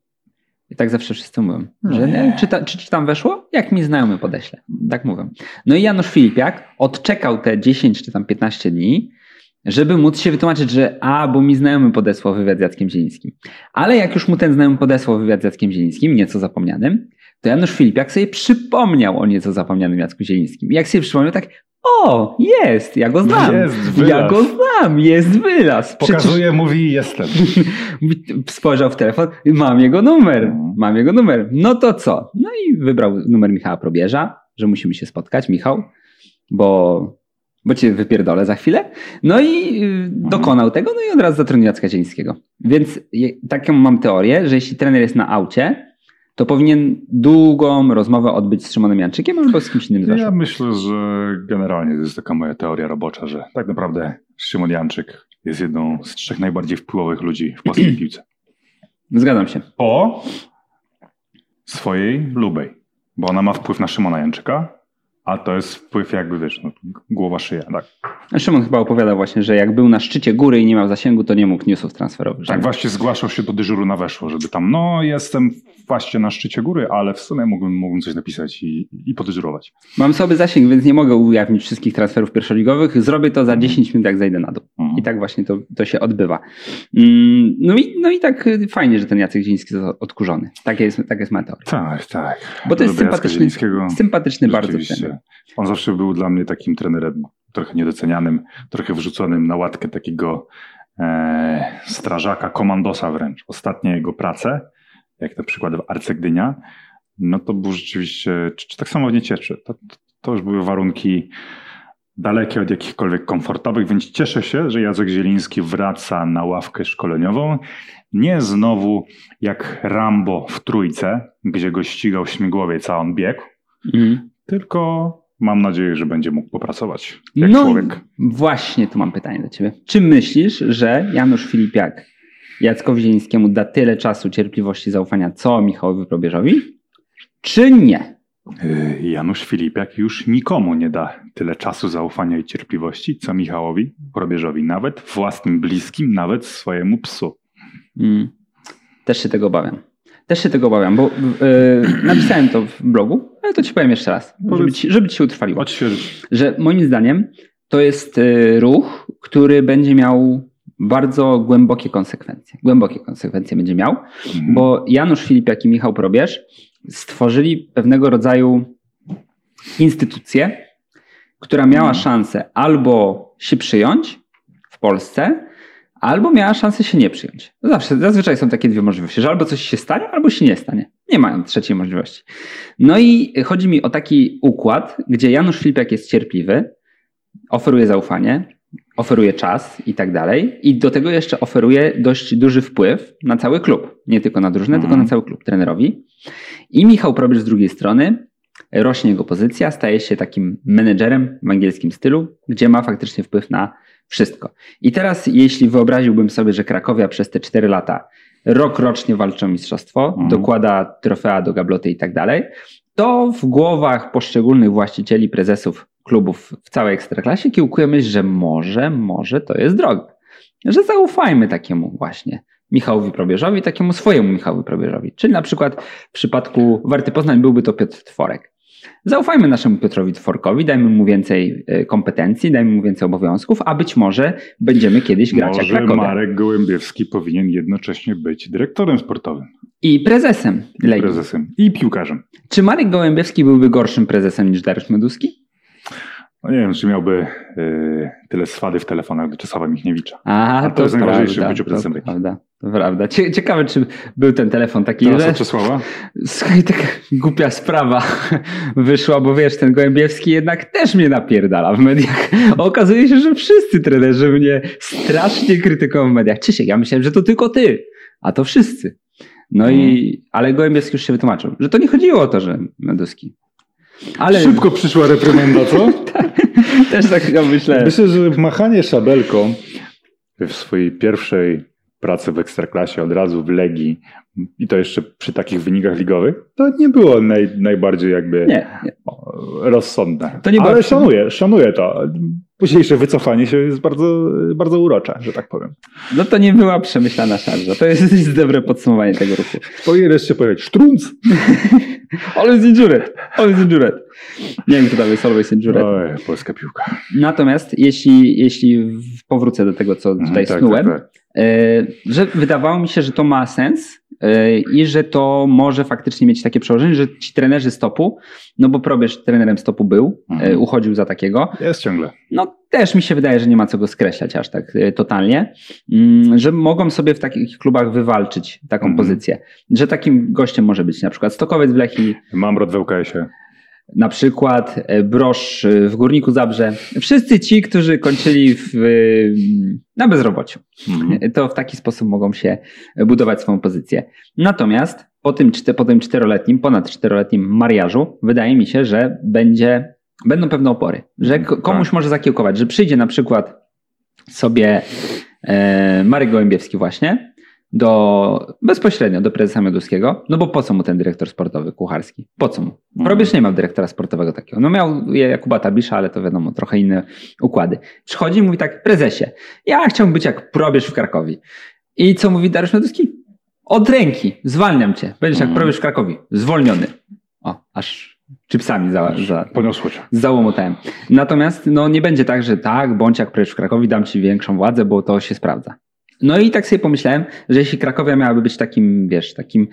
I tak zawsze wszyscy mówią, że nie, czy, tam weszło? Jak mi znajomy podeślę. Tak mówią. No i Janusz Filipiak odczekał te 10 czy tam 15 dni, żeby móc się wytłumaczyć, że a, bo mi znajomy podesłał wywiad z Jackiem Zielińskim. Ale jak już mu ten znajomy podesłał wywiad z Jackiem Zielińskim, nieco zapomnianym, to Janusz Filipiak sobie przypomniał o nieco zapomnianym Jacku Zielińskim. I jak sobie przypomniał, tak o, jest, ja go znam. Jest ja go znam, jest wyraz. Przecież Pokazuje, mówi jestem. spojrzał w telefon, mam jego numer, Mhm. mam jego numer. No to co? No i wybrał numer Michała Probierza, że musimy się spotkać, Michał, bo, bo cię wypierdolę za chwilę. No i y, dokonał tego, no i od razu zatrudnił Jacka Zielińskiego. Więc taką mam teorię, że jeśli trener jest na aucie, to powinien długą rozmowę odbyć z Szymonem Janczykiem albo z kimś innym z Ja myślę, że generalnie to jest taka moja teoria robocza, że tak naprawdę Szymon Janczyk jest jedną z trzech najbardziej wpływowych ludzi w polskiej piłce. Zgadzam się. Po swojej lubej, bo ona ma wpływ na Szymona Janczyka, a to jest wpływ jakby, wiesz, no, głowa szyja, tak? Szymon chyba opowiadał właśnie, że jak był na szczycie góry i nie miał zasięgu, to nie mógł newsów transferowych. Tak właśnie zgłaszał się do dyżuru na weszło, żeby tam, no jestem właśnie na szczycie góry, ale w sumie mógłbym, mógłbym coś napisać i, i podyżurować. Mam słaby zasięg, więc nie mogę ujawnić wszystkich transferów pierwszoligowych. Zrobię to za 10 minut, jak zejdę na dół. Mhm. I tak właśnie to, to się odbywa. Mm, No i, no i tak fajnie, że ten Jacek Zieliński jest odkurzony. Tak jest, tak jest moja teoria. Tak, tak. Bo to jest Lubię sympatyczny, sympatyczny bardzo Rzeczywiście. On zawsze był dla mnie takim trenerem trochę niedocenianym, trochę wrzuconym na łatkę takiego e, strażaka, komandosa wręcz, ostatnie jego prace, jak na przykład w Arcegdynia, no to był rzeczywiście, czy, czy tak samo w Niecieczy, to, to, to już były warunki dalekie od jakichkolwiek komfortowych, więc cieszę się, że Jacek Zieliński wraca na ławkę szkoleniową. Nie znowu jak Rambo w trójce, gdzie go ścigał śmigłowiec, a on biegł, mm. Tylko mam nadzieję, że będzie mógł popracować jak no, człowiek. Właśnie tu mam pytanie do ciebie. Czy myślisz, że Janusz Filipiak Jackowi Zielińskiemu da tyle czasu, cierpliwości, zaufania, co Michałowi Probierzowi? Czy nie? Y, Janusz Filipiak już nikomu nie da tyle czasu, zaufania i cierpliwości, co Michałowi Probierzowi, nawet własnym bliskim, nawet swojemu psu. Mm. Też się tego obawiam. Też się tego obawiam, bo yy, napisałem to w blogu, ale to ci powiem jeszcze raz, żeby ci, żeby ci się utrwaliło. Odświeżyć. Że moim zdaniem to jest yy, ruch, który będzie miał bardzo głębokie konsekwencje. Głębokie konsekwencje będzie miał, mhm. bo Janusz Filipiak i Michał Probierz stworzyli pewnego rodzaju instytucję, która miała mhm. szansę albo się przyjąć w Polsce, albo miała szansę się nie przyjąć. Zawsze, zazwyczaj są takie dwie możliwości, że albo coś się stanie, albo się nie stanie. Nie mają trzeciej możliwości. No i chodzi mi o taki układ, gdzie Janusz Filipiak jest cierpliwy, oferuje zaufanie, oferuje czas i tak dalej. I do tego jeszcze oferuje dość duży wpływ na cały klub. Nie tylko na drużynę, tylko na mhm. cały klub trenerowi. I Michał Probierz z drugiej strony rośnie jego pozycja, staje się takim menedżerem w angielskim stylu, gdzie ma faktycznie wpływ na wszystko. I teraz, jeśli wyobraziłbym sobie, że Krakowia przez te 4 lata rok rocznie walczą mistrzostwo, mhm. dokłada trofea do gabloty i tak dalej, to w głowach poszczególnych właścicieli, prezesów klubów w całej ekstraklasie kiełkuje myśl, że może, może to jest droga. Że zaufajmy takiemu właśnie Michałowi Probierzowi, takiemu swojemu Michałowi Probierzowi. Czyli na przykład w przypadku Warty Poznań byłby to Piotr Tworek. Zaufajmy naszemu Piotrowi Tworkowi, dajmy mu więcej e, kompetencji, dajmy mu więcej obowiązków, a być może będziemy kiedyś grać może jak Krakowia. Marek Gołębiewski powinien jednocześnie być dyrektorem sportowym. I prezesem Legii. Prezesem. I piłkarzem. Czy Marek Gołębiewski byłby gorszym prezesem niż Dariusz Meduski? No nie wiem, czy miałby y, tyle swady w telefonach do Czesława Michniewicza. A, A to, to jest najważniejsze w byciu prezydentem. Prawda, to prawda. Ciekawe, czy był ten telefon taki. Teraz że... Czesława? Słuchaj, taka głupia sprawa wyszła, bo wiesz, ten Gołębiewski jednak też mnie napierdala w mediach. Okazuje się, że wszyscy trenerzy mnie strasznie krytykują w mediach. Czysiek, ja myślałem, że to tylko ty, a to wszyscy. No i, mhm. ale Gołębiewski już się wytłumaczył, że to nie chodziło o to, że Meduski ale... Szybko przyszła reprymenda, co? Też tak myślę. Myślę, że machanie szabelką w swojej pierwszej pracy w Ekstraklasie, od razu w Legii i to jeszcze przy takich wynikach ligowych, to nie było naj, najbardziej jakby nie, nie. rozsądne. To nie Ale szanuję, szanuję to. Późniejsze wycofanie się jest bardzo, bardzo urocze, że tak powiem. No to nie była przemyślana szarża. To jest, jest dobre podsumowanie tego ruchu. Powinien jeszcze powiedzieć sztrunc. Always injured. Always injured. Nie wiem, kto tam jest always injured. Oj, polska piłka. Natomiast jeśli, jeśli powrócę do tego, co mhm, tutaj mhm, snułem, tak, tak, tak. Że wydawało mi się, że to ma sens e, i że to może faktycznie mieć takie przełożenie, że ci trenerzy stopu, no bo Probierz trenerem stopu był, e, mhm. uchodził za takiego. Jest ciągle. No też mi się wydaje, że nie ma co go skreślać aż tak totalnie, mm, że mogą sobie w takich klubach wywalczyć taką mhm. pozycję, że takim gościem może być na przykład Stokowiec w Lechii. Mamrot w LKS-ie na przykład e, Brosz e, w Górniku Zabrze. Wszyscy ci, którzy kończyli w, na bezrobociu. Mhm. To w taki sposób mogą się budować swoją pozycję. Natomiast po tym, po tym czteroletnim, ponad czteroletnim mariażu, wydaje mi się, że będzie, będą pewne opory. Że komuś tak. może zakiełkować, że przyjdzie na przykład sobie e, Marek Gołębiewski właśnie, do, bezpośrednio do prezesa Mioduskiego, no bo po co mu ten dyrektor sportowy kucharski? Po co mu? Mhm. Probierz nie miał dyrektora sportowego takiego. No miał Jakuba Tabisza, ale to wiadomo, trochę inne układy. Przychodzi i mówi tak, prezesie, ja chciałbym być jak probierz w Krakowie. I co mówi Dariusz Mioduski? Od ręki, zwalniam cię. Będziesz jak mhm. probierz w Krakowie. Zwolniony. O, aż chipsami za, za, Poniosło cię. załomotałem. Natomiast no, nie będzie tak, że tak, bądź jak probierz w Krakowie, dam ci większą władzę, bo to się sprawdza. No i tak sobie pomyślałem, że jeśli Krakowia miałaby być takim, wiesz, takim,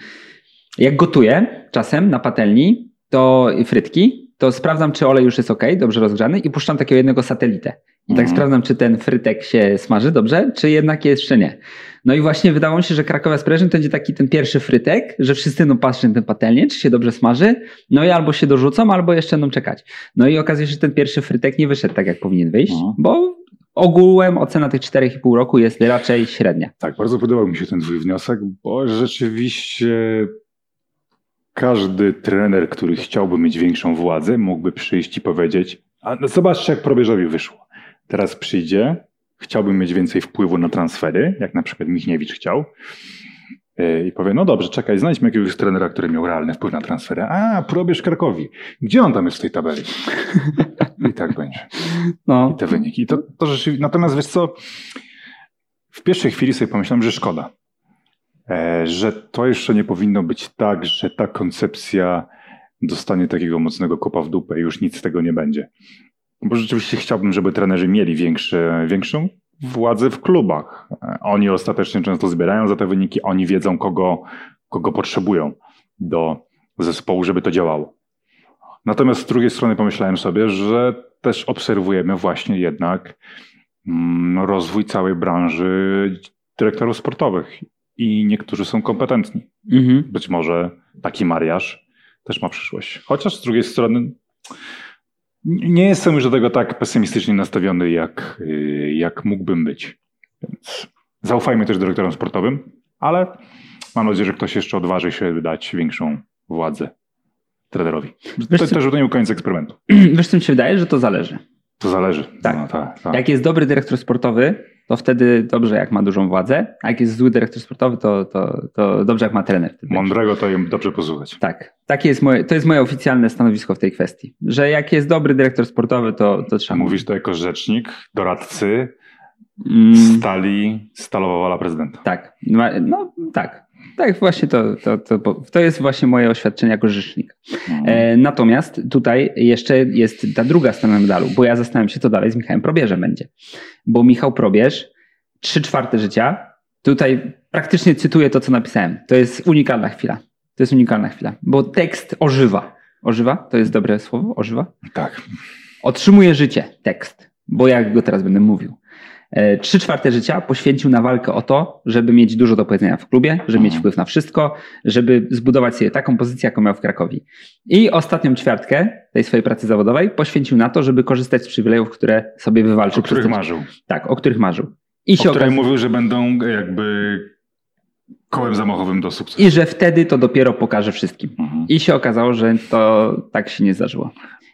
jak gotuję czasem na patelni, to frytki, to sprawdzam, czy olej już jest ok, dobrze rozgrzany i puszczam takiego jednego satelitę. I tak Mhm. sprawdzam, czy ten frytek się smaży dobrze, czy jednak jeszcze nie. No i właśnie wydało mi się, że Krakowa Sprężyn to będzie taki ten pierwszy frytek, że wszyscy no patrzą na tę patelnię, czy się dobrze smaży, no i albo się dorzucą, albo jeszcze będą czekać. No i okazuje się, że ten pierwszy frytek nie wyszedł tak, jak powinien wyjść, Mhm. bo ogółem ocena tych 4,5 roku jest raczej średnia. Tak, bardzo podobał mi się ten twój wniosek, bo rzeczywiście każdy trener, który chciałby mieć większą władzę, mógłby przyjść i powiedzieć, a no zobaczcie jak probierzowi wyszło. Teraz przyjdzie, chciałbym mieć więcej wpływu na transfery, jak na przykład Michniewicz chciał, yy, i powie, no dobrze, czekaj, znajdźmy jakiegoś trenera, który miał realny wpływ na transfery. A, probierz Krakowi. Gdzie on tam jest w tej tabeli? I tak będzie No, i te wyniki. To, to rzeczywiście, natomiast wiesz co, w pierwszej chwili sobie pomyślałem, że szkoda, e, że to jeszcze nie powinno być tak, że ta koncepcja dostanie takiego mocnego kopa w dupę i już nic z tego nie będzie. Bo rzeczywiście chciałbym, żeby trenerzy mieli większe, większą władzę w klubach. E, Oni ostatecznie często zbierają za te wyniki, oni wiedzą, kogo, kogo potrzebują do zespołu, żeby to działało. Natomiast z drugiej strony pomyślałem sobie, że też obserwujemy właśnie jednak mm, rozwój całej branży dyrektorów sportowych i niektórzy są kompetentni. mhm. Być może taki mariaż też ma przyszłość. Chociaż z drugiej strony nie jestem już do tego tak pesymistycznie nastawiony, jak, y, jak mógłbym być. Więc zaufajmy też dyrektorom sportowym, ale mam nadzieję, że ktoś jeszcze odważy się dać większą władzę trenerowi. Wiesz To co- też był koniec eksperymentu. Wiesz, co mi się wydaje, że to zależy. To zależy. Tak. No, tak, tak. Jak jest dobry dyrektor sportowy, to wtedy dobrze, jak ma dużą władzę, a jak jest zły dyrektor sportowy, to, to, to dobrze, jak ma trener. Wtedy. Mądrego to im dobrze posłuchać. Tak, takie jest moje, to jest moje oficjalne stanowisko w tej kwestii, że jak jest dobry dyrektor sportowy, to, to trzeba Mówisz to jako rzecznik, doradcy Mm, stali, stalowa wola prezydenta. tak, no tak. Tak, właśnie to, to, to, to jest właśnie moje oświadczenie jako rzecznik. Mhm. E, natomiast tutaj jeszcze jest ta druga strona medalu, bo ja zastanawiam się, co dalej z Michałem Probierzem będzie. Bo Michał Probierz, trzy czwarte życia, tutaj praktycznie cytuję to, co napisałem. To jest unikalna chwila. To jest unikalna chwila, bo tekst ożywa. Ożywa? To jest dobre słowo? Ożywa? Tak. Otrzymuje życie, tekst, bo jak go teraz będę mówił. E, Trzy czwarte życia poświęcił na walkę o to, żeby mieć dużo do powiedzenia w klubie, żeby mieć Mhm. wpływ na wszystko, żeby zbudować sobie taką pozycję, jaką miał w Krakowie. I ostatnią ćwiartkę tej swojej pracy zawodowej poświęcił na to, żeby korzystać z przywilejów, które sobie wywalczył. O których marzył. Tak, o których marzył. I O się których okaza- mówił, że będą jakby kołem zamachowym do sukcesu. I że wtedy to dopiero pokaże wszystkim. Mhm. I się okazało, że to tak się nie zdarzyło.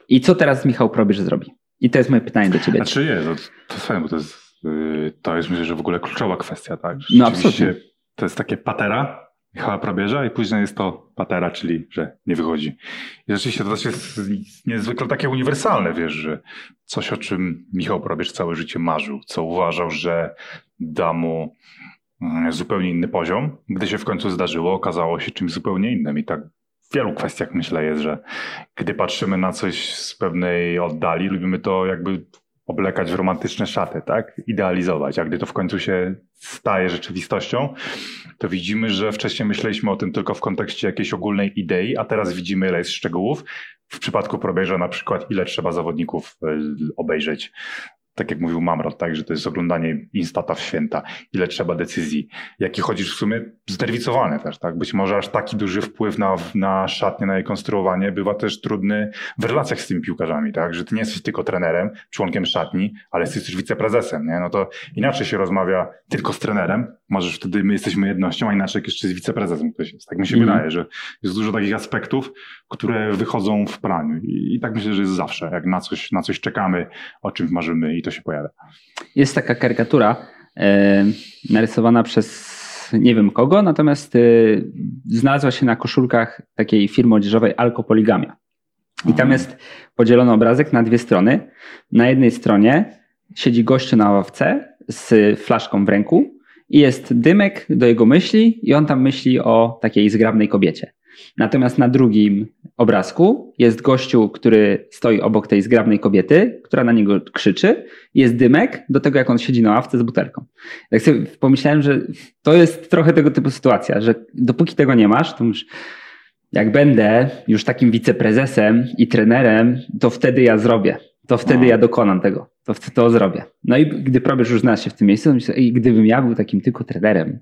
I co teraz Michał Probierz zrobi? I to jest moje pytanie do ciebie. Znaczy nie, to, to fajne, bo to jest, to jest myślę, że w ogóle kluczowa kwestia, tak? No, absolutnie. To jest takie patera Michała Probierza i później jest to patera, czyli że nie wychodzi. I rzeczywiście to też jest niezwykle takie uniwersalne, wiesz, że coś o czym Michał Probierz całe życie marzył, co uważał, że da mu mm, zupełnie inny poziom. Gdy się w końcu zdarzyło, okazało się czymś zupełnie innym i tak w wielu kwestiach myślę jest, że gdy patrzymy na coś z pewnej oddali, lubimy to jakby oblekać w romantyczne szaty, tak? Idealizować. A gdy to w końcu się staje rzeczywistością, to widzimy, że wcześniej myśleliśmy o tym tylko w kontekście jakiejś ogólnej idei, a teraz widzimy, ile jest szczegółów. W przypadku Probierza na przykład, ile trzeba zawodników y, obejrzeć. Tak jak mówił Mamrot, tak, że to jest oglądanie instata w święta, ile trzeba decyzji, jaki chodzisz w sumie znerwicowany też, tak? Być może aż taki duży wpływ na, na szatnię, na jej konstruowanie bywa też trudny w relacjach z tymi piłkarzami, tak? Że ty nie jesteś tylko trenerem, członkiem szatni, ale jesteś też wiceprezesem, nie? No to inaczej się rozmawia tylko z trenerem, możesz wtedy my jesteśmy jednością, a inaczej jeszcze z wiceprezesem ktoś jest. Tak mi się Mhm. wydaje, że jest dużo takich aspektów, które wychodzą w praniu I, i tak myślę, że jest zawsze, jak na coś, na coś czekamy, o czymś marzymy i to się pojawia. Jest taka karykatura e, narysowana przez nie wiem kogo, natomiast e, znalazła się na koszulkach takiej firmy odzieżowej Alkopoligamia. I tam Mhm. jest podzielony obrazek na dwie strony. Na jednej stronie siedzi gościu na ławce z flaszką w ręku i jest dymek do jego myśli i on tam myśli o takiej zgrabnej kobiecie. Natomiast na drugim obrazku jest gościu, który stoi obok tej zgrabnej kobiety, która na niego krzyczy. Jest dymek do tego, jak on siedzi na ławce z butelką. Tak sobie pomyślałem, że to jest trochę tego typu sytuacja, że dopóki tego nie masz, to już jak będę już takim wiceprezesem i trenerem, to wtedy ja zrobię. To wtedy ja dokonam tego. To, to zrobię. No i gdy probierz już znalazł się w tym miejscu, to myślę, i gdybym ja był takim tylko trenerem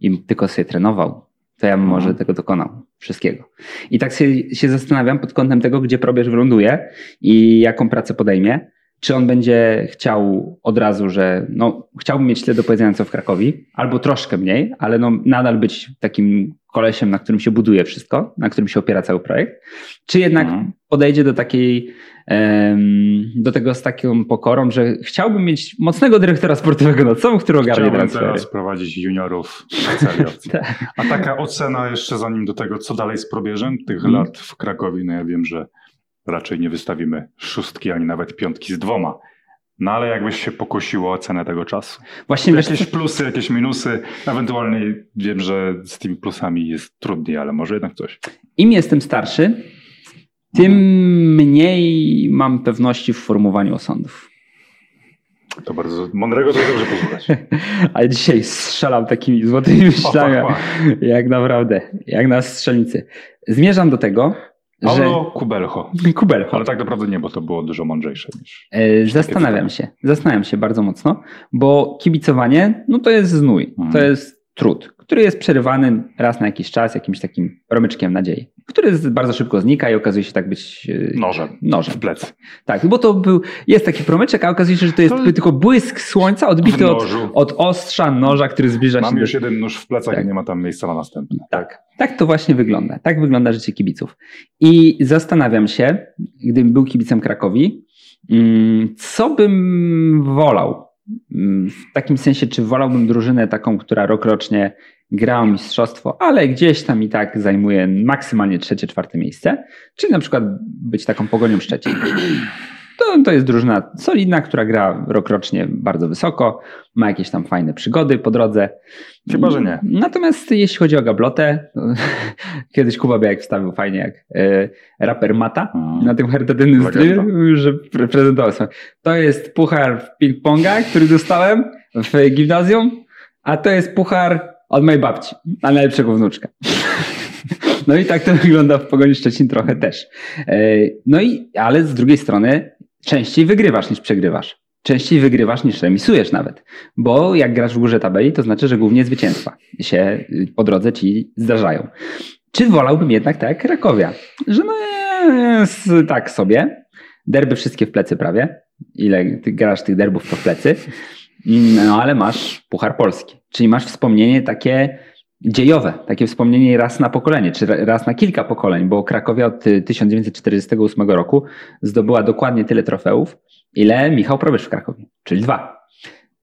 i tylko sobie trenował, to ja bym może tego dokonał. Wszystkiego. I tak się, się zastanawiam pod kątem tego, gdzie probierz wyląduje i jaką pracę podejmie. Czy on będzie chciał od razu, że no, chciałbym mieć tyle do powiedzenia co w Krakowi, albo troszkę mniej, ale no, nadal być takim kolesiem, na którym się buduje wszystko, na którym się opiera cały projekt, czy jednak mhm. podejdzie do takiej, do tego z taką pokorą, że chciałbym mieć mocnego dyrektora sportowego nad sobą, który ogarnie Chciałbym transfery. teraz prowadzić juniorów tak. A taka ocena jeszcze zanim do tego, co dalej z probierzem tych hmm. lat w Krakowie, no ja wiem, że raczej nie wystawimy szóstki, ani nawet piątki z dwoma. No ale jakbyś się pokusiło o cenę tego czasu. Właśnie jakieś plusy, jakieś minusy, ewentualnie wiem, że z tymi plusami jest trudniej, ale może jednak coś. Im jestem starszy, tym mniej mam pewności w formowaniu osądów. To bardzo mądrego, to dobrze posłuchać. Ale dzisiaj strzelam takimi złotymi myślami, jak naprawdę, jak na strzelnicy. Zmierzam do tego, Paulo że... Kubelho. Kubelho. Ale tak naprawdę nie, bo to było dużo mądrzejsze niż. E, zastanawiam się, zastanawiam się bardzo mocno, bo kibicowanie, no to jest znój, to mhm. jest trud, który jest przerywany raz na jakiś czas jakimś takim promyczkiem nadziei, który bardzo szybko znika i okazuje się tak być e, nożem, nożem. w plecy. Tak, bo to był, jest taki promyczek, a okazuje się, że to jest to... tylko błysk słońca odbity od, od ostrza noża, który zbliża Mam się. Mam już do... jeden nóż w plecach tak. i nie ma tam miejsca na następny. Tak, tak to właśnie wygląda. Tak wygląda życie kibiców. I zastanawiam się, gdybym był kibicem Krakowi, mm, co bym wolał w takim sensie, czy wolałbym drużynę taką, która rokrocznie gra o mistrzostwo, ale gdzieś tam i tak zajmuje maksymalnie trzecie, czwarte miejsce, czy na przykład być taką pogonią Szczecin. To, to jest drużyna solidna, która gra rokrocznie bardzo wysoko, ma jakieś tam fajne przygody po drodze. Chyba, że nie. Natomiast jeśli chodzi o gablotę, kiedyś Kuba Białek wstawił fajnie jak e, raper Mata hmm. na tym charytatywnym streamie, że prezentował sobie. To jest puchar w ping-ponga, który dostałem w gimnazjum, a to jest puchar od mojej babci, a najlepszego wnuczka. No i tak to wygląda w Pogoni Szczecin trochę też. E, no i, ale z drugiej strony częściej wygrywasz niż przegrywasz. Częściej wygrywasz niż remisujesz nawet. Bo jak grasz w górze tabeli, to znaczy, że głównie zwycięstwa się po drodze ci zdarzają. Czy wolałbym jednak tak jak Krakowia? Że no jest tak sobie. Derby wszystkie w plecy prawie. Ile grasz tych derbów to w plecy. No ale masz Puchar Polski. Czyli masz wspomnienie takie dziejowe, takie wspomnienie raz na pokolenie, czy raz na kilka pokoleń, bo Krakowia od 1948 roku zdobyła dokładnie tyle trofeów, ile Michał Probierz w Krakowie, czyli dwa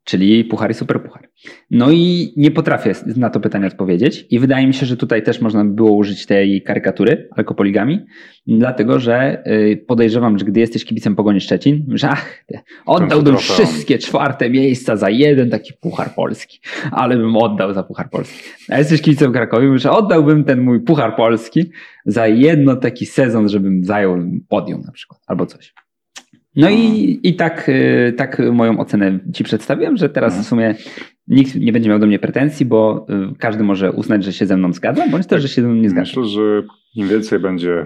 czyli puchar i superpuchar. No i nie potrafię na to pytanie odpowiedzieć i wydaje mi się, że tutaj też można by było użyć tej karykatury alkopoligami, dlatego że y, podejrzewam, że gdy jesteś kibicem Pogoni Szczecin, że ach, oddałbym wszystkie czwarte miejsca za jeden taki puchar polski, ale bym oddał za puchar polski. A jesteś kibicem Krakowi, że oddałbym ten mój puchar polski za jedno taki sezon, żebym zajął podium na przykład, albo coś. No i, i tak, y, tak moją ocenę Ci przedstawiłem, że teraz w sumie nikt nie będzie miał do mnie pretensji, bo y, każdy może uznać, że się ze mną zgadza, bądź też, że się ze mną nie zgadza. Myślę, że im więcej będzie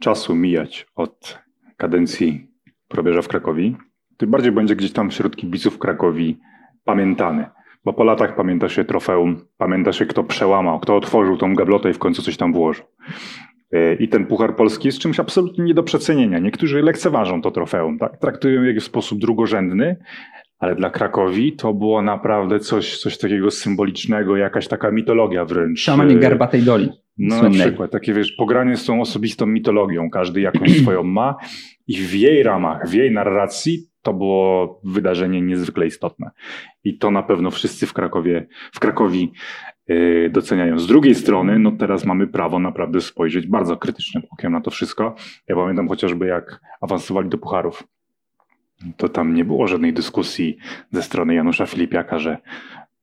czasu mijać od kadencji probierza w Krakowi, tym bardziej będzie gdzieś tam wśród kibiców Krakowi pamiętany. Bo po latach pamięta się trofeum, pamięta się kto przełamał, kto otworzył tą gablotę i w końcu coś tam włożył. E, I ten Puchar Polski jest czymś absolutnie nie do przecenienia. Niektórzy lekceważą to trofeum, tak? traktują je w sposób drugorzędny, ale dla Krakowi to było naprawdę coś, coś takiego symbolicznego, jakaś taka mitologia wręcz. Szamanie garbatej doli. No słynnej. na przykład, takie wiesz, pogranie z tą osobistą mitologią, każdy jakąś swoją ma i w jej ramach, w jej narracji to było wydarzenie niezwykle istotne. I to na pewno wszyscy w Krakowie, w Krakowi doceniają. Z drugiej strony, no teraz mamy prawo naprawdę spojrzeć bardzo krytycznym okiem na to wszystko. Ja pamiętam chociażby jak awansowali do pucharów, to tam nie było żadnej dyskusji ze strony Janusza Filipiaka, że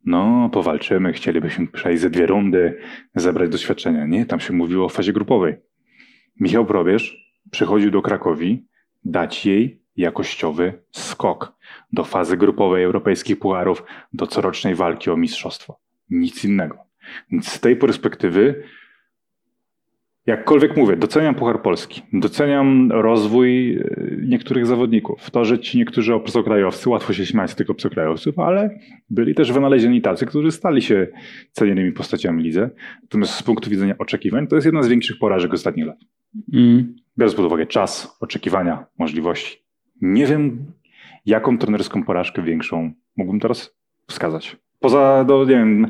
no powalczymy, chcielibyśmy przejść ze dwie rundy, zebrać doświadczenia. Nie, tam się mówiło o fazie grupowej. Michał Probierz przychodził do Krakowi dać jej jakościowy skok do fazy grupowej europejskich pucharów, do corocznej walki o mistrzostwo nic innego. Więc z tej perspektywy jakkolwiek mówię, doceniam Puchar Polski, doceniam rozwój e, niektórych zawodników. To, że ci niektórzy obcokrajowcy, łatwo się śmiać z tych obcokrajowców, ale byli też wynalezieni tacy, którzy stali się cenionymi postaciami lidze. Natomiast z punktu widzenia oczekiwań, to jest jedna z większych porażek ostatnich lat. Mm. Biorąc pod uwagę czas, oczekiwania, możliwości. Nie wiem, jaką trenerską porażkę większą mógłbym teraz wskazać. Poza, no nie wiem,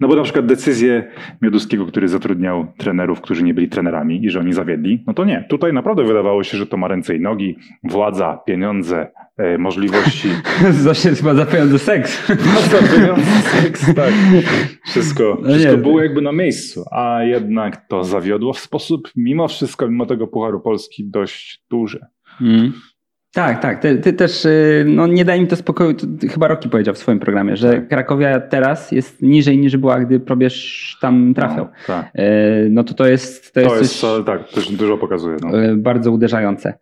no bo na przykład decyzję Mioduskiego, który zatrudniał trenerów, którzy nie byli trenerami i że oni zawiedli, no to nie. Tutaj naprawdę wydawało się, że to ma ręce i nogi, władza, pieniądze, e, możliwości. Zawsze chyba za pieniądze seks. No za pieniądze seks, tak. Wszystko, no wszystko było jakby na miejscu, a jednak to zawiodło w sposób, mimo wszystko, mimo tego Pucharu Polski dość duży. Mm. Tak, tak. Ty, ty, też y, no, nie daj mi to spokoju. To chyba Roki powiedział w swoim programie, że tak. Krakowia teraz jest niżej niż była, gdy probierz tam trafiał. No, tak. Y, no to to jest. To, to jest, coś, tak, też dużo pokazuje. No. Y, bardzo uderzające.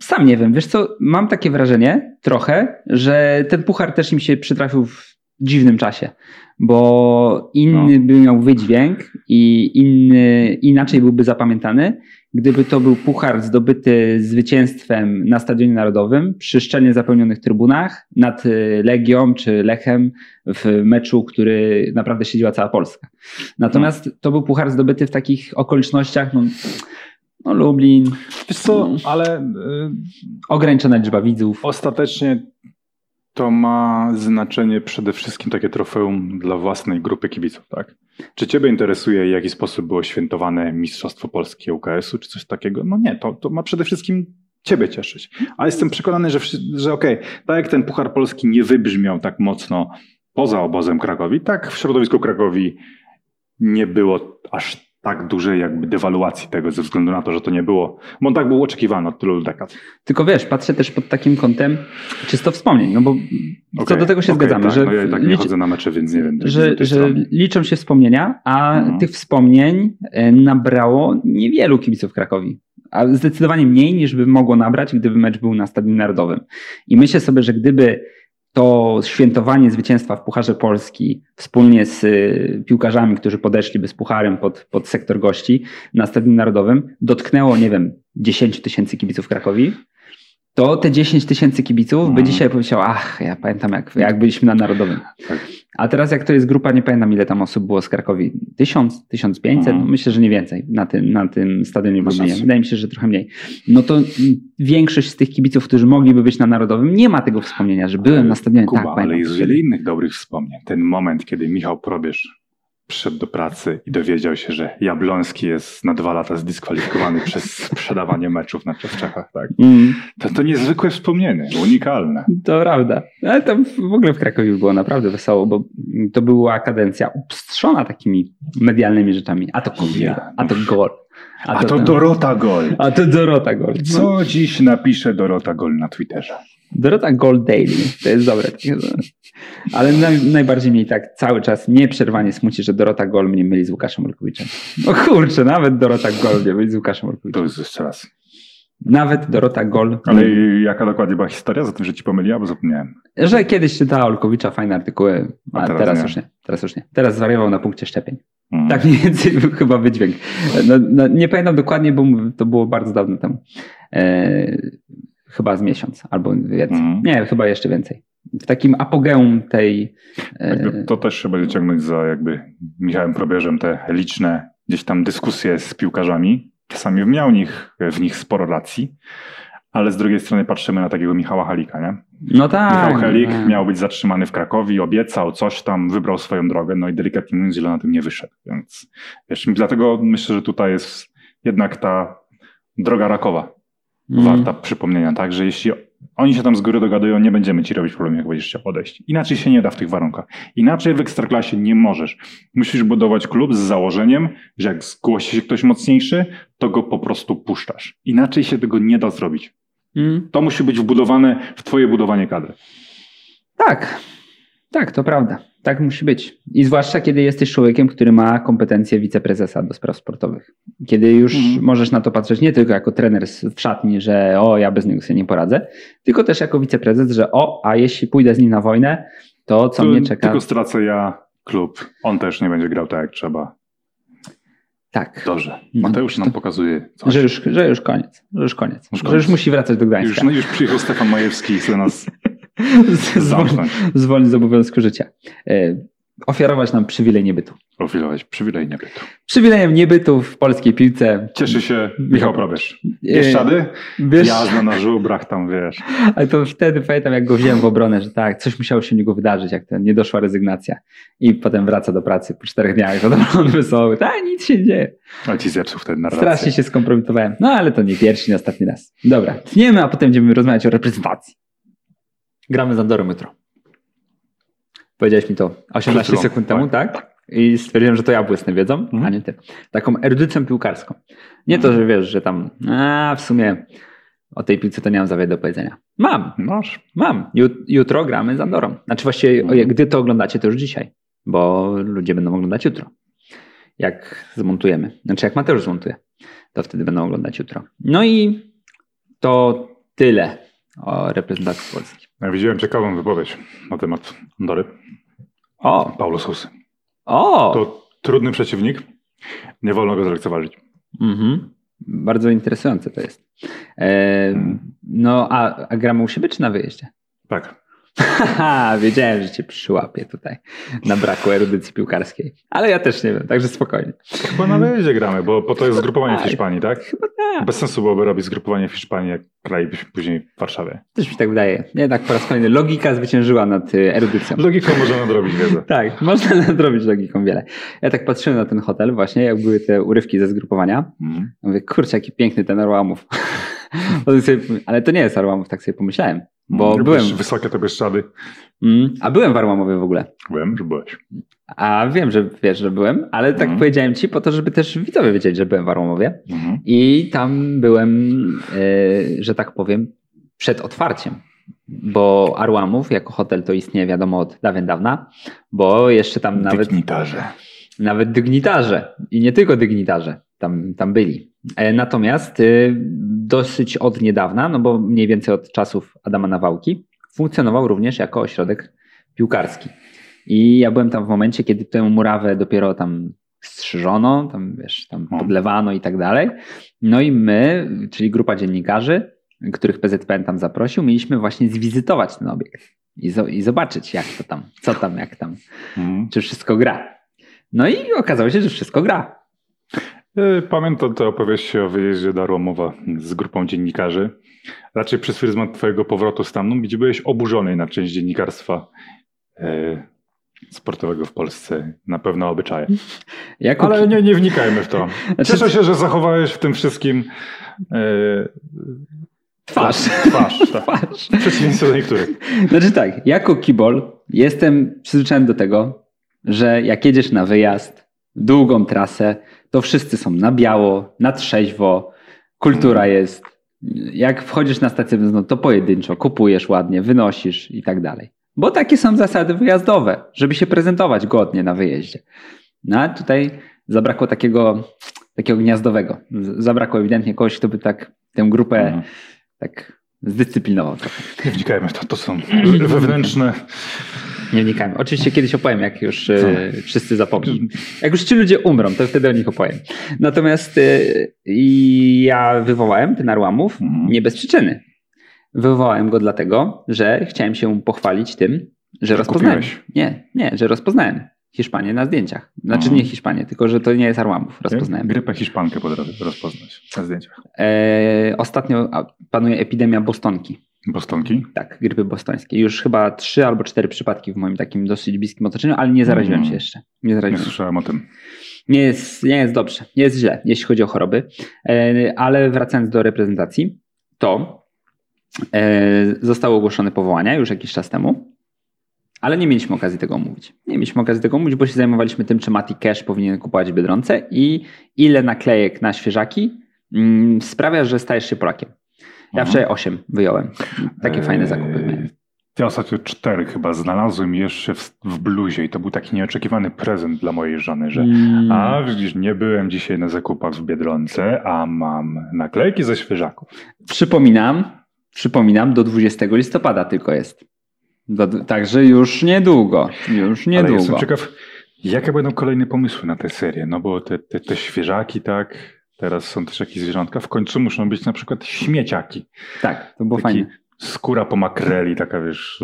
Sam nie wiem, wiesz co, mam takie wrażenie trochę, że ten puchar też im się przytrafił w dziwnym czasie, bo inny no. by miał wydźwięk i inny, inaczej byłby zapamiętany, gdyby to był puchar zdobyty zwycięstwem na Stadionie Narodowym przy szczelnie zapełnionych trybunach nad y, Legią czy Lechem w meczu, który naprawdę siedziała cała Polska. Natomiast to był puchar zdobyty w takich okolicznościach, no, no Lublin. Wiesz co, no, ale... Yy, ograniczona liczba widzów. Ostatecznie to ma znaczenie przede wszystkim takie trofeum dla własnej grupy kibiców, tak? Czy Ciebie interesuje, w jaki sposób było świętowane Mistrzostwo Polskie UKS-u, czy coś takiego? No nie, to, to ma przede wszystkim Ciebie cieszyć. Ale jestem przekonany, że, że okej, okay, tak jak ten Puchar Polski nie wybrzmiał tak mocno poza obozem Krakowi, tak w środowisku Krakowi nie było aż tak dużej jakby dewaluacji tego ze względu na to, że to nie było, bo on tak był oczekiwany od tylu dekad. Tylko wiesz, patrzę też pod takim kątem czysto wspomnień, no bo okay, co do tego się okay, zgadzamy, tak, że no ja tak nie chodzę na mecze, więc nie wiem. Że, że liczą się wspomnienia, a mhm. tych wspomnień e, nabrało niewielu kibiców Krakowi. A zdecydowanie mniej niż by mogło nabrać, gdyby mecz był na Stadionie Narodowym. I myślę sobie, że gdyby to świętowanie zwycięstwa w Pucharze Polski wspólnie z y, piłkarzami, którzy podeszliby z pucharem pod, pod sektor gości na Stadionie Narodowym, dotknęło, nie wiem, 10 tysięcy kibiców Krakowi, to te 10 tysięcy kibiców by mhm. dzisiaj powiedział, ach, ja pamiętam jak, jak byliśmy na Narodowym. Tak. A teraz jak to jest grupa, nie pamiętam ile tam osób było z Krakowi, 1000, 1500, mhm. no myślę, że nie więcej na tym, na tym stadionie w Lublinie. Wydaje mi się, że trochę mniej. No to większość z tych kibiców, którzy mogliby być na Narodowym, nie ma tego wspomnienia, że byłem na stadionie. Kuba, tak, ale jest wiele innych dobrych wspomnień. Ten moment, kiedy Michał Probierz przyszedł do pracy i dowiedział się, że Jabloński jest na dwa lata zdyskwalifikowany przez sprzedawanie meczów na Czechach, tak? Mm. To, to niezwykłe wspomnienie, unikalne. To prawda. Ale tam w ogóle w Krakowie było naprawdę wesoło, bo to była kadencja upstrzona takimi medialnymi rzeczami. A to kobieta, a to gol. A, a to, to Dorota Gol. A to Dorota Gol. Co dziś napisze Dorota Gol na Twitterze? Dorota Gold Daily. To jest dobre. Ale najbardziej mnie tak cały czas nieprzerwanie smuci, że Dorota Gol mnie myli z Łukaszem Olkowiczem. No kurczę, nawet Dorota Gol mnie myli z Łukaszem Olkowiczem. To jest jeszcze raz. Nawet Dorota Gol. Ale jaka dokładnie była historia za tym, że ci pomyliła, bo zapomniałem. Że kiedyś czytała Olkowicza fajne artykuły, a, a teraz, teraz już nie. Teraz już nie. Teraz zwariował na punkcie szczepień. Hmm. Tak mniej więcej był chyba wydźwięk. No, no, nie pamiętam dokładnie, bo to było bardzo dawno temu. E, chyba z miesiąc albo więcej. Mm. Nie, chyba jeszcze więcej. W takim apogeum tej. E, to też trzeba ciągnąć za jakby Michałem Probierzem te liczne gdzieś tam dyskusje z piłkarzami. Czasami miał w nich, w nich sporo racji, ale z drugiej strony patrzymy na takiego Michała Halika, nie? No tak. Michał Halik no. miał być zatrzymany w Krakowie, obiecał coś tam, wybrał swoją drogę, no i delikatnie mówiąc, źle na tym nie wyszedł. Więc wiesz, dlatego myślę, że tutaj jest jednak ta droga rakowa mm. warta przypomnienia, tak, że jeśli oni się tam z góry dogadują, nie będziemy ci robić problemu, jak będziesz chciał odejść. Inaczej się nie da w tych warunkach. Inaczej w Ekstraklasie nie możesz. Musisz budować klub z założeniem, że jak zgłosi się ktoś mocniejszy, to go po prostu puszczasz. Inaczej się tego nie da zrobić. Mm. To musi być wbudowane w twoje budowanie kadry. Tak, tak, to prawda. Tak musi być. I zwłaszcza, kiedy jesteś człowiekiem, który ma kompetencje wiceprezesa do spraw sportowych. Kiedy już mhm. możesz na to patrzeć nie tylko jako trener w szatni, że o, ja bez niego sobie nie poradzę, tylko też jako wiceprezes, że o, a jeśli pójdę z nim na wojnę, to co to, mnie czeka. Tylko stracę ja klub. On też nie będzie grał tak, jak trzeba. Tak. Dobrze. No, Mateusz nam to- pokazuje coś. Że już, że już koniec. Że już koniec. Już Że koniec. już musi wracać do Już, Gdańska. no, już przyjechał Stefan Majewski i chce nas Z- zwolnić, zwolnić z obowiązku życia. E, ofiarować nam przywilej niebytu. profilować przywilej niebytu. Przywilejem niebytu w polskiej piłce. Cieszy się Michał Probierz. E, Bieszczady? Wiesz, Jazda na żubrach tam, wiesz. ale to wtedy pamiętam, jak go wziąłem w obronę, że tak, coś musiało się u niego wydarzyć, jak to nie doszła rezygnacja. I potem wraca do pracy po czterech dniach, zadowolony, wesoły. Tak, nic się nie dzieje. Ale ci zepsuł wtedy narrację. Strasznie się skompromitowałem. No ale to nie pierwszy, nie ostatni raz. Dobra, tniemy, a potem będziemy rozmawiać o reprezentacji. Gramy z Andorą jutro. Powiedziałeś mi to 18 Przed chwilą, sekund temu, tak. tak? I stwierdziłem, że to ja błysnę wiedzą, Mhm. a nie ty. Taką erudycją piłkarską. Nie to, że wiesz, że tam, a w sumie o tej piłce to nie mam za wiele do powiedzenia. Mam, Masz. mam. Jut- Jutro gramy z Andorą. Znaczy właściwie, Mhm. gdy to oglądacie, to już dzisiaj, bo ludzie będą oglądać jutro. Jak zmontujemy. Znaczy jak Mateusz zmontuje, to wtedy będą oglądać jutro. No i to tyle o reprezentacji Polski. Widziałem ciekawą wypowiedź na temat Andory. O, Paulo Sousa. o! To trudny przeciwnik. Nie wolno go zlekceważyć. Mhm. Bardzo interesujące to jest. E, no, a, a gramy u siebie czy na wyjeździe? Tak. Haha, wiedziałem, że cię przyłapię tutaj na braku erudycji piłkarskiej. Ale ja też nie wiem, także spokojnie. Chyba na wyjeździe gramy, bo po to jest zgrupowanie w Tak. Hiszpanii, tak? Chyba tak. Bez sensu byłoby robić zgrupowanie w Hiszpanii, jak gralibyśmy później w Warszawie. Też mi tak wydaje. Jednak po raz kolejny logika zwyciężyła nad y, erudycją. Logiką można nadrobić wiedzę. Tak, można nadrobić logiką wiele. Ja tak patrzyłem na ten hotel właśnie, jak były te urywki ze zgrupowania. Mhm. Mówię, kurczę, jaki piękny ten sobie, ale to nie jest Arłamów, tak sobie pomyślałem. Bo byłem, Wysokie to Bieszczady. mm, a byłem w Arłamowie w ogóle. Wiem, że byłeś. A wiem, że wiesz, że byłem, ale tak Mhm. powiedziałem ci po to, żeby też widzowie wiedzieli, że byłem w Arłamowie. Mhm. I tam byłem, e, że tak powiem, przed otwarciem. Bo Arłamów jako hotel to istnieje wiadomo od dawien dawna, bo jeszcze tam nawet, Dygnitarze. nawet dygnitarze i nie tylko dygnitarze tam, tam byli. E, Natomiast e, dosyć od niedawna, no bo mniej więcej od czasów Adama Nawałki, funkcjonował również jako ośrodek piłkarski. I ja byłem tam w momencie, kiedy tę murawę dopiero tam strzyżono, tam wiesz, tam No. podlewano i tak dalej. No i my, czyli grupa dziennikarzy, których PZPN tam zaprosił, mieliśmy właśnie zwizytować ten obiekt i, zo- i zobaczyć, jak to tam, co tam, jak tam, Mhm. czy wszystko gra. No i okazało się, że wszystko gra. E, Pamiętam tę opowieść o wyjeździe do Arłamowa z grupą dziennikarzy. Raczej przez pryzmat twojego powrotu stamtąd, gdzie byłeś oburzony na część dziennikarstwa e, sportowego w Polsce. Na pewno obyczaje. Jako Ale nie, nie wnikajmy w to. Znaczy- Cieszę się, że zachowałeś w tym wszystkim e, twarz. twarz. Tak. twarz. W przeciwieństwie do niektórych. Znaczy tak, jako kibol jestem przyzwyczajony do tego, że jak jedziesz na wyjazd, długą trasę, to wszyscy są na biało, na trzeźwo, kultura jest. Jak wchodzisz na stację benzynową, to pojedynczo, kupujesz ładnie, wynosisz i tak dalej. Bo takie są zasady wyjazdowe, żeby się prezentować godnie na wyjeździe. No a tutaj zabrakło takiego, takiego gniazdowego. Zabrakło ewidentnie kogoś, kto by tak tę grupę Mhm. tak zdyscyplinował trochę. Nie wnikajmy to. To są wewnętrzne. Nie wnikajmy. Oczywiście kiedyś opowiem, jak już e, wszyscy zapomną. Jak już ci ludzie umrą, to wtedy o nich opowiem. Natomiast e, ja wywołałem ten Arłamów Mhm. nie bez przyczyny. Wywołałem go dlatego, że chciałem się pochwalić tym, że rozpoznałem. kupiłeś. Nie, nie, że rozpoznałem Hiszpanię na zdjęciach. Znaczy Mhm. nie Hiszpanię, tylko że to nie jest Arłamów. Rozpoznałem. Grypę hiszpankę potrafię rozpoznać na zdjęciach. E, ostatnio panuje epidemia bostonki. Bostonki. Tak, grypy bostońskiej. Już chyba trzy albo cztery przypadki w moim takim dosyć bliskim otoczeniu, ale nie zaraziłem Mm. się jeszcze. Nie Nie zaraziłem się. słyszałem o tym. Nie jest, nie jest dobrze, nie jest źle, jeśli chodzi o choroby. E, Ale wracając do reprezentacji, to e, zostały ogłoszone powołania już jakiś czas temu, ale nie mieliśmy okazji tego omówić. Nie mieliśmy okazji tego omówić, bo się zajmowaliśmy tym, czy Mati Cash powinien kupować w Biedronce i ile naklejek na świeżaki mm, sprawia, że stajesz się Polakiem. Ja Mhm. wczoraj 8 wyjąłem. Takie fajne zakupy. Eee. Ja ostatnio cztery chyba znalazłem jeszcze w, w bluzie i to był taki nieoczekiwany prezent dla mojej żony, że Mm. a widzisz, nie byłem dzisiaj na zakupach w Biedronce, a mam naklejki ze świeżaków. Przypominam, przypominam, do 20 listopada tylko jest. Do, także już niedługo. Już Ale niedługo. jestem ciekaw, Jakie będą kolejne pomysły na tę serię? No bo te, te, te świeżaki, tak, teraz są też jakieś zwierzątka, w końcu muszą być na przykład śmieciaki. Tak, to było Taki fajne. skóra po makreli, taka wiesz,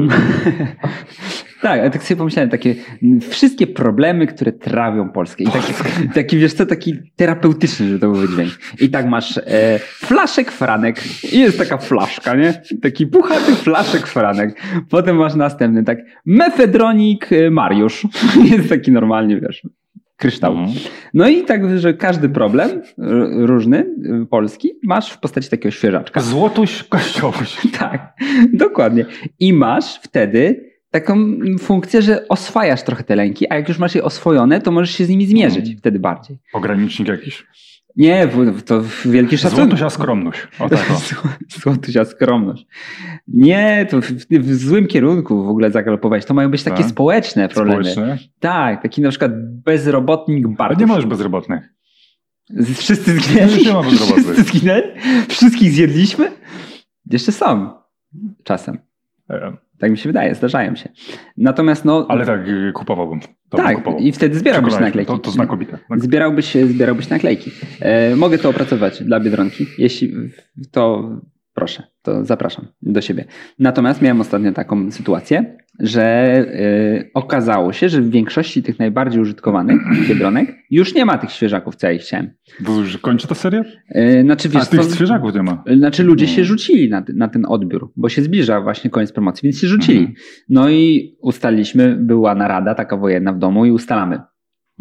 Tak, ale tak sobie pomyślałem, takie wszystkie problemy, które trawią Polskę. I taki, taki wiesz co, taki terapeutyczny, że to był dźwięk. I tak masz e, flaszek Franek i jest taka flaszka, nie? Taki puchaty flaszek Franek. Potem masz następny, tak, mefedronik e, Mariusz. Jest taki normalnie, wiesz, kryształ. Mhm. No i tak, że każdy problem różny, y, polski, masz w postaci takiego świeżaczka. złotuś, kościołuś. Tak, dokładnie. I masz wtedy taką funkcję, że oswajasz trochę te lęki, a jak już masz je oswojone, to możesz się z nimi zmierzyć Mhm. wtedy bardziej. Pogranicznik jakiś. Nie, w- to wielki szacunek. Złotusia skromność. O tak, o. Złotusia skromność. Nie, to w, w złym kierunku w ogóle zagalopowałeś. To mają być takie Tak? społeczne problemy. Społeczne. Tak, taki na przykład bezrobotnik Ale Bartusz. nie już bezrobotnych. Wszyscy zginęli? Nie ma bezrobotnych. Wszyscy zginęli? Wszystkich zjedliśmy? Jeszcze są. Czasem. Tak mi się wydaje, zdarzają się. Natomiast no. Ale tak, y, kupowałbym. To tak, kupował. i wtedy zbierałbyś naklejki. To, to znakomite. Zbierałbyś, zbierałbyś naklejki. E, mogę to opracować dla Biedronki. Jeśli to proszę, to zapraszam do siebie. Natomiast miałem ostatnio taką sytuację, że e, okazało się, że w większości tych najbardziej użytkowanych Biedronek już nie ma tych świeżaków, co ja ich chciałem. Bo już kończy ta seria? E, znaczy, wiesz, A tych co- świeżaków nie ma. Znaczy ludzie No. się rzucili na, na ten odbiór, bo się zbliża właśnie koniec promocji, więc się rzucili. Mhm. No i ustaliliśmy, była narada taka wojenna w domu i ustalamy.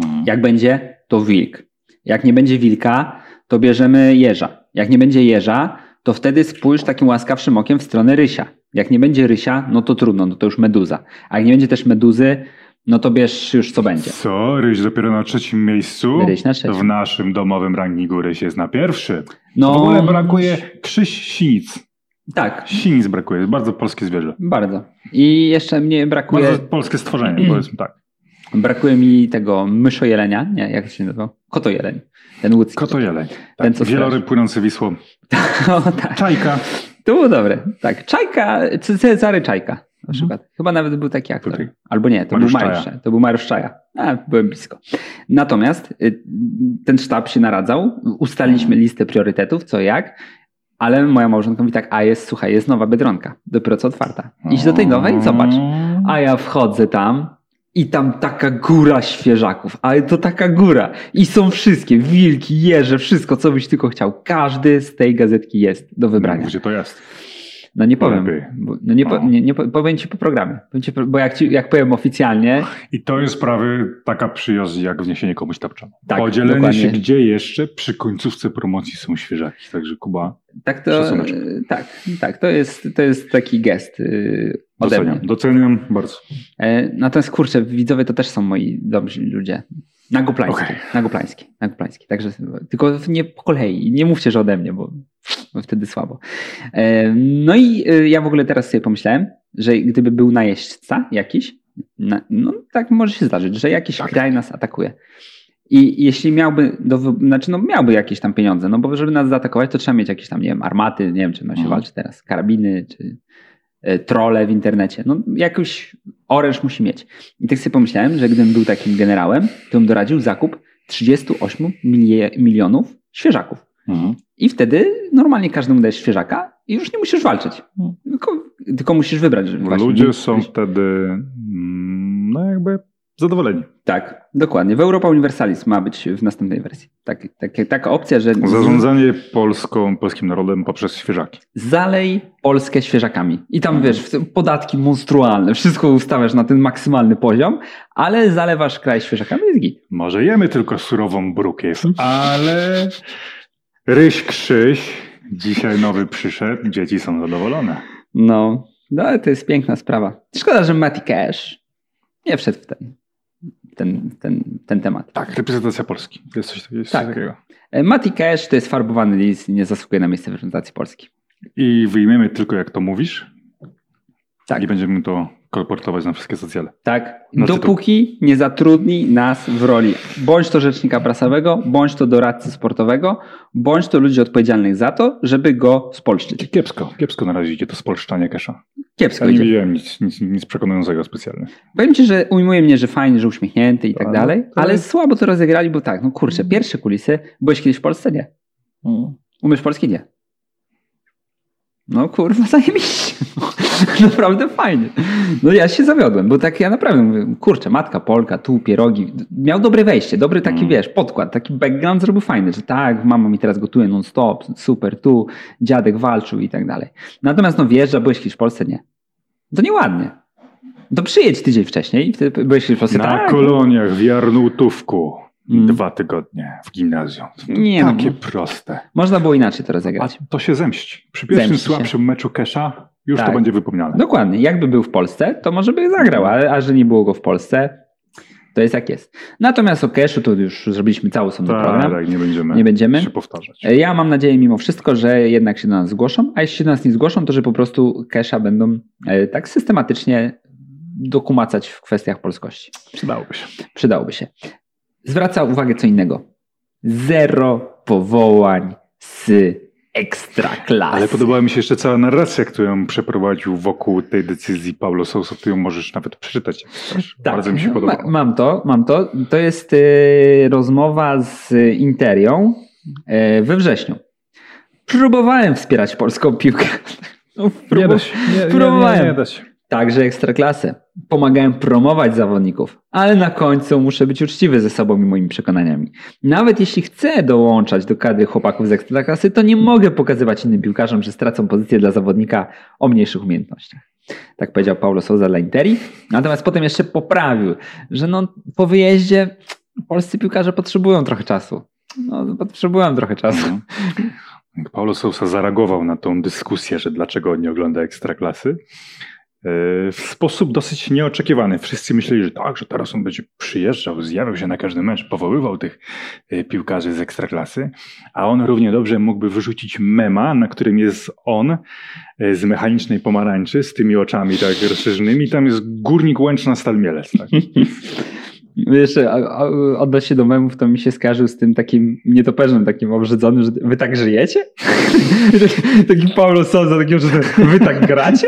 Mhm. Jak będzie, to wilk. Jak nie będzie wilka, to bierzemy jeża. Jak nie będzie jeża, to wtedy spójrz takim łaskawszym okiem w stronę rysia. Jak nie będzie rysia, no to trudno, no to już meduza. A jak nie będzie też meduzy, no to bierz już co będzie. Co? Ryś dopiero na trzecim miejscu? Ryś na trzecim. W naszym domowym rankingu Ryś jest na pierwszy. No, W ogóle brakuje krzyś sinic. Tak, Sinic brakuje. Bardzo polskie zwierzę. bardzo. I jeszcze mnie brakuje... Bardzo polskie stworzenie, powiedzmy tak. Brakuje mi tego myszojelenia, nie, jak się nazywa? Kotojeleń. Ten łódzki. Kotojeleń. Ten, Tak, co wieloryb płynący Wisłą. o, tak. Czajka. To było dobre. Tak, Czajka, Cezary Czajka na przykład. Chyba nawet był taki aktor. Tutaj. Albo nie, to Mariusz był Mariusz. To był Mariusz Czaja. A, byłem blisko. Natomiast y, ten sztab się naradzał, ustaliliśmy listę priorytetów, co jak, ale moja małżonka mówi tak, a jest, słuchaj, jest nowa Biedronka, dopiero co otwarta. Idź do tej nowej, zobacz. A ja wchodzę tam i tam taka góra świeżaków, ale to taka góra. I są wszystkie, wilki, jeże, wszystko, co byś tylko chciał. Każdy z tej gazetki jest do wybrania. Gdzie to jest? No nie powiem, Lepiej. no nie, po, O. nie, nie po- powiem ci po programie. Ci, bo jak, ci, jak powiem oficjalnie, I to jest prawie taka przyjaźń jak wniesienie komuś tapczanu. Tak, Podzielenie dokładnie. się, gdzie jeszcze przy końcówce promocji są świeżaki. Także Kuba, tak to, tak, tak, to jest, to jest taki gest yy, ode doceniam. mnie. Doceniam bardzo. E, natomiast kurczę, widzowie to też są moi dobrzy ludzie. Nagoplański, Okej. Nagoplański, Nagoplański. Także tylko nie po kolei, nie mówcie, że ode mnie, bo wtedy słabo. No i e, ja w ogóle teraz sobie pomyślałem, że gdyby był najeźdźca jakiś, no tak może się zdarzyć, że jakiś Tak. kraj nas atakuje. I jeśli miałby, do, znaczy no miałby jakieś tam pieniądze, no bo żeby nas zaatakować, to trzeba mieć jakieś tam, nie wiem, armaty, nie wiem, czym się Mhm. walczy teraz, karabiny, czy e, trole w internecie. No jakoś oręż musi mieć. I tak sobie pomyślałem, że gdybym był takim generałem, to bym doradził zakup 38 milie, milionów świeżaków. Mhm. I wtedy normalnie każdemu dajesz świeżaka i już nie musisz walczyć. Tylko, tylko musisz wybrać. Właśnie Ludzie są wtedy mm, no jakby zadowoleni. Tak, dokładnie. W Europa Universalis ma być w następnej wersji. Tak, tak, taka opcja, że Zarządzanie Polską, polskim narodem poprzez świeżaki. zalej Polskę świeżakami. I tam Mhm. wiesz, podatki monstrualne, wszystko ustawiasz na ten maksymalny poziom, ale zalewasz kraj świeżakami jest git. Może jemy tylko surową brukiew, ale ryś krzyś dzisiaj nowy przyszedł, dzieci są zadowolone. No, no ale to jest piękna sprawa. Szkoda, że Matty Cash nie wszedł w ten, ten, ten, ten temat. Tak, reprezentacja Polski. To jest coś, takiego- jest Tak. coś takiego. E, Matty Cash to jest farbowany list nie zasługuje na miejsce w reprezentacji Polski. I wyjmiemy tylko jak to mówisz Tak. i będziemy to kolportować na wszystkie socjale. Tak? To- Dopóki nie zatrudni nas w roli bądź to rzecznika prasowego, bądź to doradcy sportowego, bądź to ludzi odpowiedzialnych za to, żeby go spolszczyć. Kiepsko, kiepsko na razie idzie to spolszczanie kesza. Kiepsko Ja nie idzie. widziałem nic, nic, nic przekonującego specjalnie. Powiem ci, że ujmuje mnie, że fajnie, że uśmiechnięty i tak no, dalej, to ale słabo to rozegrali, bo tak, no kurczę, pierwsze kulisy, byłeś kiedyś w Polsce? Nie. Umiesz polski? Nie. No kurwa, zajebiście. naprawdę fajnie. No ja się zawiodłem, bo tak ja naprawdę mówię, kurczę, matka Polka, tu pierogi. Miał dobre wejście, dobry taki, Mm. wiesz, podkład, taki background zrobił fajny, że tak, mama mi teraz gotuje non-stop, super, tu, dziadek walczył i tak dalej. Natomiast no wjeżdża, byłeś kiedyś w Polsce? Nie. To nieładnie. To przyjedź tydzień wcześniej i wtedy byłeś w Polsce? Na tak. koloniach w Jarnutówku. Dwa tygodnie w gimnazjum. To Nie no. takie proste. Można było inaczej to A rozegrać. to się zemści. Przy pierwszym Zemści się. słabszym meczu Kesha już Tak. to będzie wypomniane. Dokładnie. Jakby był w Polsce, to może by zagrał, ale a że nie było go w Polsce, to jest jak jest. Natomiast o Cashu to już zrobiliśmy cały osobny tak, program. tak, nie będziemy, Nie będziemy. się powtarzać. Ja mam nadzieję mimo wszystko, że jednak się do nas zgłoszą, a jeśli się do nas nie zgłoszą, to że po prostu Casha będą e, tak systematycznie dokumacać w kwestiach polskości. Przydałoby się. Przydałoby się. Zwraca uwagę co innego. Zero powołań z ekstraklasy. Ale podobała mi się jeszcze cała narracja, którą przeprowadził wokół tej decyzji Paulo Sousa. Ją możesz nawet przeczytać. Tak, Bardzo mi się ma- podobało. Mam to, mam to. To jest y, rozmowa z Interią y, we wrześniu. Próbowałem wspierać polską piłkę. No, Nie próbu- da się. Nie, nie, próbowałem. nie, nie da się. Także ekstraklasę. Pomagałem promować zawodników, ale na końcu muszę być uczciwy ze sobą i moimi przekonaniami. Nawet jeśli chcę dołączać do kadry chłopaków z ekstraklasy, to nie mogę pokazywać innym piłkarzom, że stracą pozycję dla zawodnika o mniejszych umiejętnościach. Tak powiedział Paulo Souza dla Interi. Natomiast potem jeszcze poprawił, że no, po wyjeździe polscy piłkarze potrzebują trochę czasu. No, potrzebują trochę czasu. Mhm. Paulo Sousa zareagował na tą dyskusję, że dlaczego on nie ogląda ekstraklasy, w sposób dosyć nieoczekiwany. Wszyscy myśleli, że tak, że teraz on będzie przyjeżdżał, zjawiał się na każdy mecz, powoływał tych e, piłkarzy z ekstraklasy, a on równie dobrze mógłby wyrzucić mema, na którym jest on e, z mechanicznej pomarańczy, z tymi oczami tak rozszerzonymi. Tam jest górnik Łęczna Stal Mielec. Tak? Jeszcze a- a- odnośnie do memów, to mi się skarżył z tym takim nietoperzem, takim obrzydzonym, że wy tak żyjecie? Taki Paulo Sousa, takim, że wy tak gracie?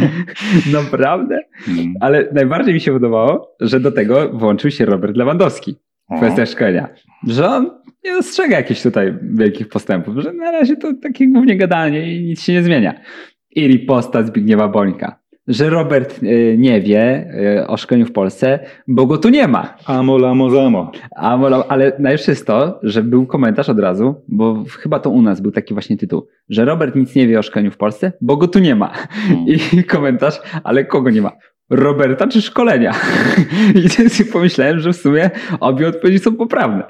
Naprawdę? Mm. Ale najbardziej mi się podobało, że do tego włączył się Robert Lewandowski kwestiach szkolenia. Że on nie dostrzega jakichś tutaj wielkich postępów, że na razie to takie głównie gadanie i nic się nie zmienia. I riposta Zbigniewa Bońka. Że Robert y, nie wie y, o szkoleniu w Polsce, bo go tu nie ma. Amo lamo zamo. A, wolał- ale najlepsze jest to, że był komentarz od razu, bo chyba to u nas był taki właśnie tytuł, że Robert nic nie wie o szkoleniu w Polsce, bo go tu nie ma. I komentarz, ale kogo nie ma? Roberta czy szkolenia? I pomyślałem, że w sumie obie odpowiedzi są poprawne.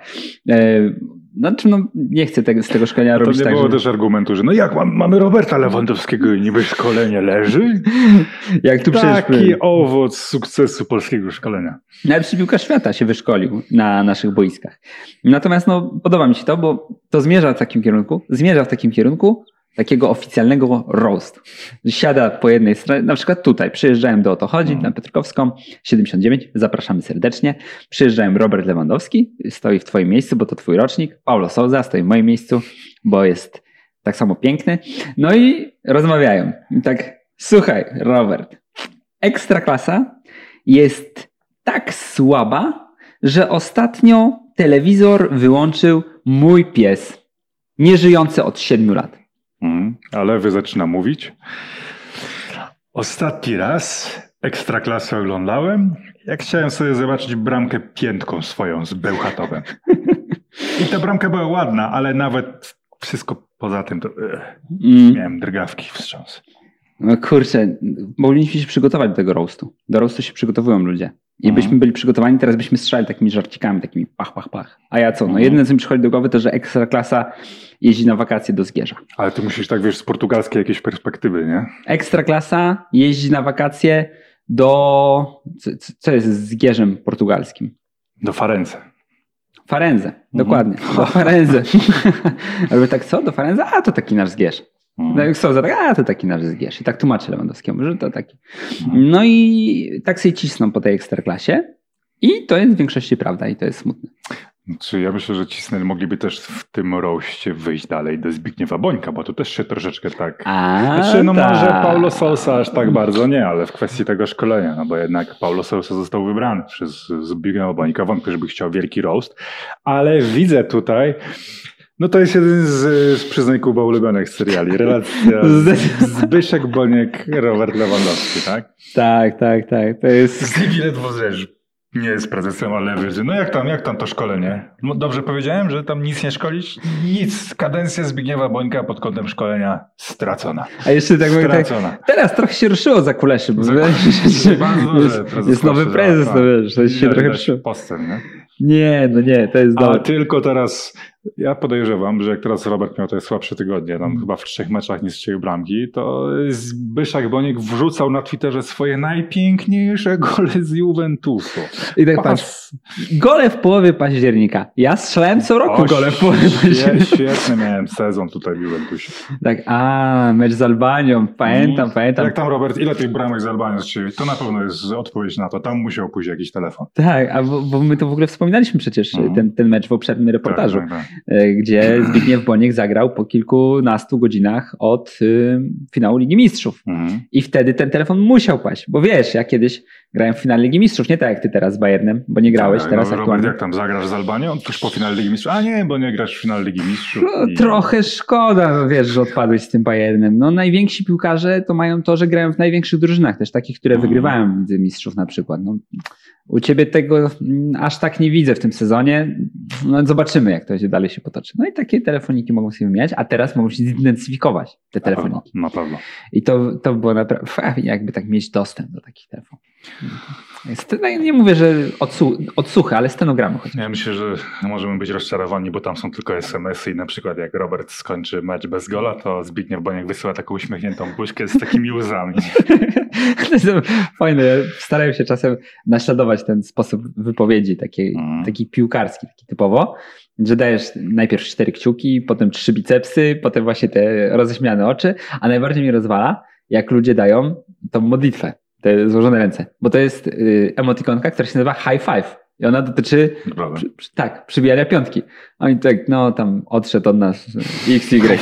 Znaczy, no, nie chcę tego, z tego szkolenia To robić nie tak, było że też argumentu, że no jak mam, mamy Roberta Lewandowskiego i niby szkolenie leży? jak tu przecież Taki owoc sukcesu polskiego szkolenia. najlepszy piłkarz świata się wyszkolił na naszych boiskach. Natomiast no, podoba mi się to, bo to zmierza w takim kierunku, zmierza w takim kierunku takiego oficjalnego roast. Siada po jednej stronie, na przykład tutaj, przyjeżdżałem do Oto Chodzi, na Piotrkowską, 79, zapraszamy serdecznie. Przyjeżdżałem Robert Lewandowski, stoi w twoim miejscu, bo to twój rocznik. Paulo Souza stoi w moim miejscu, bo jest tak samo piękny. No i rozmawiają. I tak, słuchaj, Robert, ekstraklasa jest tak słaba, że ostatnio telewizor wyłączył mój pies, nieżyjący od 7 lat. Mm, a lewy zaczyna mówić. Ostatni raz ekstraklasę oglądałem, jak chciałem sobie zobaczyć bramkę piętką swoją z Bełchatowem. I ta bramka była ładna, ale nawet wszystko poza tym to Mm. miałem drgawki wstrząs. No kurczę, powinniśmy się przygotować do tego roastu. Do roastu się przygotowują ludzie. I Mhm. byśmy byli przygotowani, teraz byśmy strzelali takimi żarcikami, takimi pach, pach, pach. A ja co? No Mhm. jedyne, co mi przychodzi do głowy, to, że ekstraklasa jeździ na wakacje do Zgierza. Ale ty musisz tak, wiesz, z portugalskiej jakieś perspektywy, nie? Ekstraklasa jeździ na wakacje do... Co, co jest z Zgierzem portugalskim? Do Farense. Farenze, Mhm. dokładnie. Do Farenze. Ale tak co? Do Farenze? A, to taki nasz Zgierz. No jak są, tak, a to taki nasz Zgierz. I tak tłumaczy Lewandowskiemu, że to taki. No i tak sobie cisną po tej ekstraklasie. I to jest w większości prawda i to jest smutne. Czy ja myślę, że Cisnel mogliby też w tym roście wyjść dalej do Zbigniewa Bońka, bo to też się troszeczkę tak... A, Znaczy, no tak. może Paulo Sousa aż tak bardzo nie, ale w kwestii tego szkolenia, no bo jednak Paulo Sousa został wybrany przez Zbigniewa Bońka, wątpię, żeby chciał wielki roast, ale widzę tutaj, no to jest jeden z, z przyznań Kuba ulubionych seriali, relacja Zbyszek Boniek, Robert Lewandowski, tak? Tak, tak, tak. To jest. Z nimi ledwo. Nie jest prezesem, ale wiesz, no jak tam, jak tam to szkolenie? No Dobrze powiedziałem, że tam nic nie szkolić? Nic. Kadencja Zbigniewa Bońka pod kątem szkolenia stracona. A jeszcze tak mówię, tak, Stracona. teraz trochę się ruszyło za kuleszy, bo Za- jest, jest nowy prezes, no wiesz, to się trochę ruszyło. Postęp, nie? Nie, no nie, to jest A dobre. tylko teraz, ja podejrzewam, że jak teraz Robert miał te słabsze tygodnie, Mm. tam chyba w trzech meczach nie strzelił bramki, to Zbyszek Boniek wrzucał na Twitterze swoje najpiękniejsze gole z Juventusu. I tak patrz, gole w połowie października. Ja strzelałem co roku O, gole w połowie października. Świetny miałem sezon tutaj w Juventusie. Tak, a, mecz z Albanią, pamiętam, pamiętam. Jak tam Robert, ile tych bramek z Albanii strzelił? To na pewno jest odpowiedź na to. Tam musiał pójść jakiś telefon. Tak, a bo, bo my to w ogóle wspominaliśmy przecież Mhm. ten, ten mecz w poprzednim reportażu, Tak, tak, tak. E, gdzie Zbigniew Boniek zagrał po kilkunastu godzinach od y, finału Ligi Mistrzów. Mhm. I wtedy ten telefon musiał paść, bo wiesz, ja kiedyś grałem w finale Ligi Mistrzów, nie tak jak ty teraz z Bayernem, bo nie grałeś Tak, teraz no, Robert, aktualnie. jak tam zagrasz z Albanią? Tuż po finale Ligi Mistrzów. A nie, bo nie grasz w finale Ligi Mistrzów. No, I- trochę szkoda, no wiesz, że odpadłeś z tym Bayernem. No najwięksi piłkarze to mają to, że grają w największych drużynach, też takich, które Mhm. wygrywają Lidze Mistrzów na przykład. No, u ciebie tego aż tak nie widzę w tym sezonie. No zobaczymy, jak to się dalej się potoczy. No i takie telefoniki mogą sobie wymieniać, a teraz mogą się zidentyfikować te Na pewno, telefoniki. Na pewno. I to, to było naprawdę jakby tak mieć dostęp do takich telefonów. No, nie mówię, że odsu, odsłuchy, ale stenogramy. Ja myślę, że możemy być rozczarowani, bo tam są tylko SMS-y i na przykład jak Robert skończy mecz bez gola, to Zbigniew Boniek wysyła taką uśmiechniętą buźkę z takimi łzami. Fajne. Ja Starałem się czasem naśladować ten sposób wypowiedzi, taki, Mhm. taki piłkarski, taki typowo, że dajesz najpierw cztery kciuki, potem trzy bicepsy, potem właśnie te roześmiane oczy, a najbardziej mnie rozwala, jak ludzie dają tą modlitwę, te złożone ręce, bo to jest y, emotikonka, która się nazywa high five. I ona dotyczy, przy, przy, tak, przybijania piątki. A Oni tak, no tam odszedł od nas XY.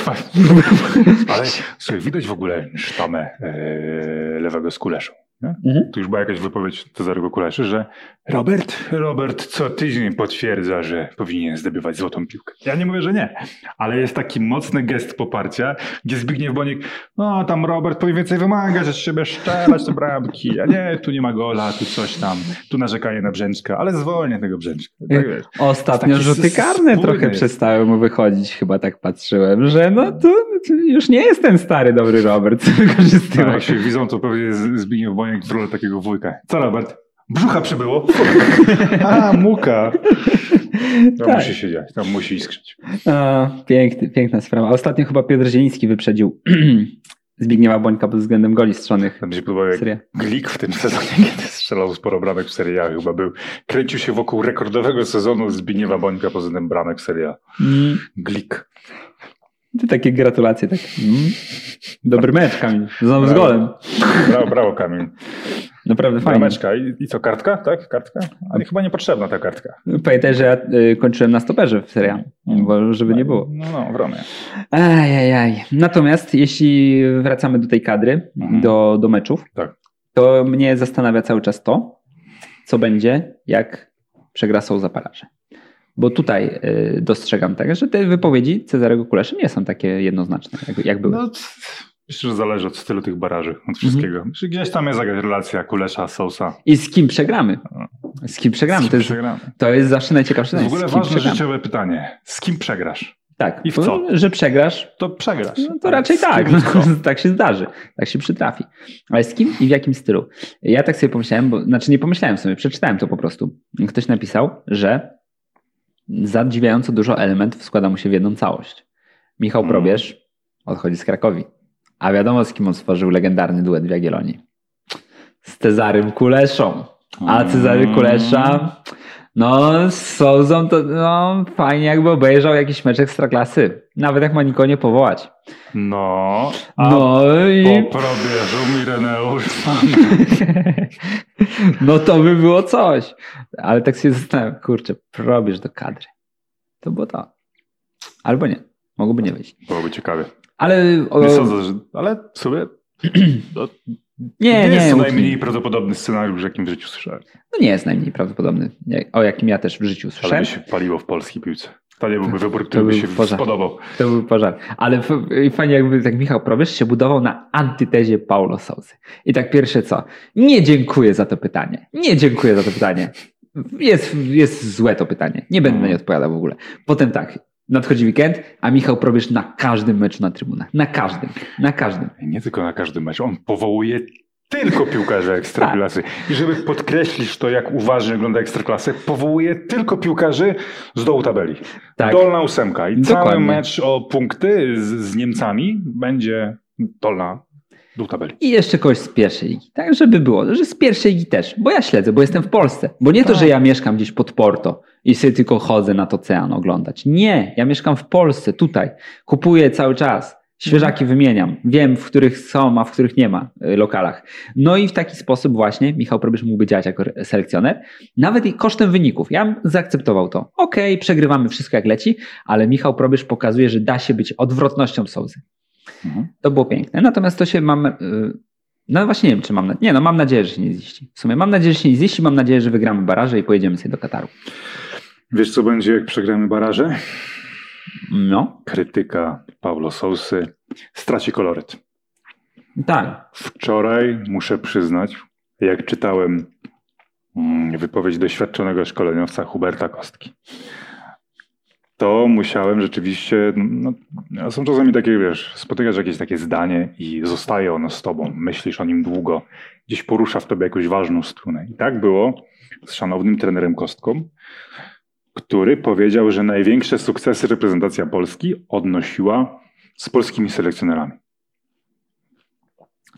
Ale słuchaj, widać w ogóle sztamę e, lewego z kuleszą. Nie? Mhm. Tu już była jakaś wypowiedź Cezarego Kuleszy, że Robert, Robert co tydzień potwierdza, że powinien zdobywać złotą piłkę. Ja nie mówię, że nie, ale jest taki mocny gest poparcia, gdzie Zbigniew Boniek, no tam Robert powinien więcej wymagać od siebie, strzelać te bramki, a nie, tu nie ma gola, tu coś tam, tu narzekanie na Brzęczka, ale zwolnię tego Brzęczka. Tak wiesz. Ostatnio rzuty karne trochę jest. przestały mu wychodzić, chyba tak patrzyłem, że no to, to już nie jest ten stary dobry Robert, co Tak, wykorzystywał. jak się widzą, to pewnie Zbigniew Boniek w rolę takiego wujka. Co Robert? Brzucha przybyło? A, muka. To Tak. musi się dziać, to musi iskrzyć. A, piękny, piękna sprawa. A Ostatnio chyba Piotr Zieliński wyprzedził Zbigniewa Bońka pod względem goli jak Seria. Glik w tym sezonie, kiedy strzelał sporo bramek w Serie A chyba był. Kręcił się wokół rekordowego sezonu Zbigniewa Bońka pod względem bramek w Serie A. Mm, Glik. to takie gratulacje. Tak. Mm. Dobry mecz, Kamil. Znowu z golem. Brawo, brawo Kamil. Naprawdę fajnie. Brameczka. I, I co, kartka? Tak, kartka? Ale chyba niepotrzebna ta kartka. Pamiętaj, że ja y, kończyłem na stoperze w serialu, bo żeby nie było. No, no, w Romie. Ajajaj. Natomiast jeśli wracamy do tej kadry, Mhm. do, do meczów, Tak. to mnie zastanawia cały czas to, co będzie, jak przegra Souza Paraże. Bo tutaj y, dostrzegam tak, że te wypowiedzi Cezarego Kuleszy nie są takie jednoznaczne, jak, jak były. No, myślę, że zależy od stylu tych baraży, od wszystkiego. Myślę, Gdzieś tam jest jakaś relacja Kulesza, Sousa. I z kim przegramy? Z kim przegramy? Z kim to, jest, przegramy? to jest zawsze najciekawsze. W ogóle ważne przegramy. życiowe pytanie. Z kim przegrasz? Tak. I w co? Że przegrasz, To przegrasz. No to raczej tak. co? tak się zdarzy. Tak się przytrafi. Ale z kim i w jakim stylu? Ja tak sobie pomyślałem, bo znaczy nie pomyślałem sobie, przeczytałem to po prostu. Ktoś napisał, że zadziwiająco dużo elementów składa mu się w jedną całość. Michał Mm. Probierz odchodzi z Krakowi. A wiadomo, z kim on stworzył legendarny duet w Jagiellonii. Z Cezarym Kuleszą. A Cezary Kulesza, no z Souzą to no, fajnie jakby obejrzał jakiś mecz ekstraklasy. Nawet jak ma nikogo nie powołać. No, a No i... po probierzu Mireneusz. No to by było coś. Ale tak się zastanawiam, kurczę, probierz do kadry. To było to. Albo nie. Mogłoby nie wyjść. Byłoby ciekawe. Ale... O... Nie sądzę, że... Ale w sumie... No, Nie, nie, nie. jest to najmniej prawdopodobny scenariusz, jakim w życiu słyszałem. No nie jest najmniej prawdopodobny, o jakim ja też w życiu Ale słyszałem. by się paliło w polskiej piłce. To nie byłby wybór, to który by się pożar. spodobał. To był pożar. Ale fajnie jakby tak Michał Probierz się budował na antytezie Paulo Sousy. I tak pierwsze co? Nie dziękuję za to pytanie. Nie dziękuję za to pytanie. Jest, jest złe to pytanie. Nie będę na nie odpowiadał w ogóle. Potem tak, nadchodzi weekend, a Michał Probierz na każdym meczu na trybunach. Na każdym. Na każdym. Nie tylko na każdym meczu. On powołuje tylko piłkarzy ekstraklasy. I żeby podkreślić to, jak uważnie wygląda ekstraklasy, powołuje tylko piłkarzy z dołu tabeli. Tak. Dolna ósemka. I cały Dokładnie. mecz o punkty z, z Niemcami będzie dolna tabeli. I jeszcze kogoś z pierwszej ligi. Tak, żeby było, że z pierwszej ligi też. Bo ja śledzę, bo jestem w Polsce. Bo nie to, Tak. że ja mieszkam gdzieś pod Porto i sobie tylko chodzę nad ocean oglądać. Nie, ja mieszkam w Polsce, tutaj. Kupuję cały czas. Świeżaki wymieniam. Wiem, w których są, a w których nie ma y, lokalach. No i w taki sposób właśnie Michał Probierz mógłby działać jako selekcjoner. Nawet i kosztem wyników. Ja bym zaakceptował to. Okej, przegrywamy wszystko jak leci, ale Michał Probierz pokazuje, że da się być odwrotnością Sołzy. Mhm. To było piękne. Natomiast to się mam. y, No właśnie nie wiem, czy mam. Nie, no mam nadzieję, że się nie ziści. W sumie mam nadzieję, że się nie ziści. Mam nadzieję, że wygramy baraże i pojedziemy sobie do Kataru. Wiesz, co będzie, jak przegramy baraże? No, Krytyka Paulo Sousy straci koloryt. tak. Wczoraj muszę przyznać, jak czytałem mm, wypowiedź doświadczonego szkoleniowca Huberta Kostki, to musiałem rzeczywiście. No, są czasami takie, wiesz, spotykasz jakieś takie zdanie i zostaje ono z tobą, myślisz o nim długo, gdzieś porusza w tobie jakąś ważną strunę. I tak było z szanownym trenerem Kostką, który powiedział, że największe sukcesy reprezentacja Polski odnosiła z polskimi selekcjonerami.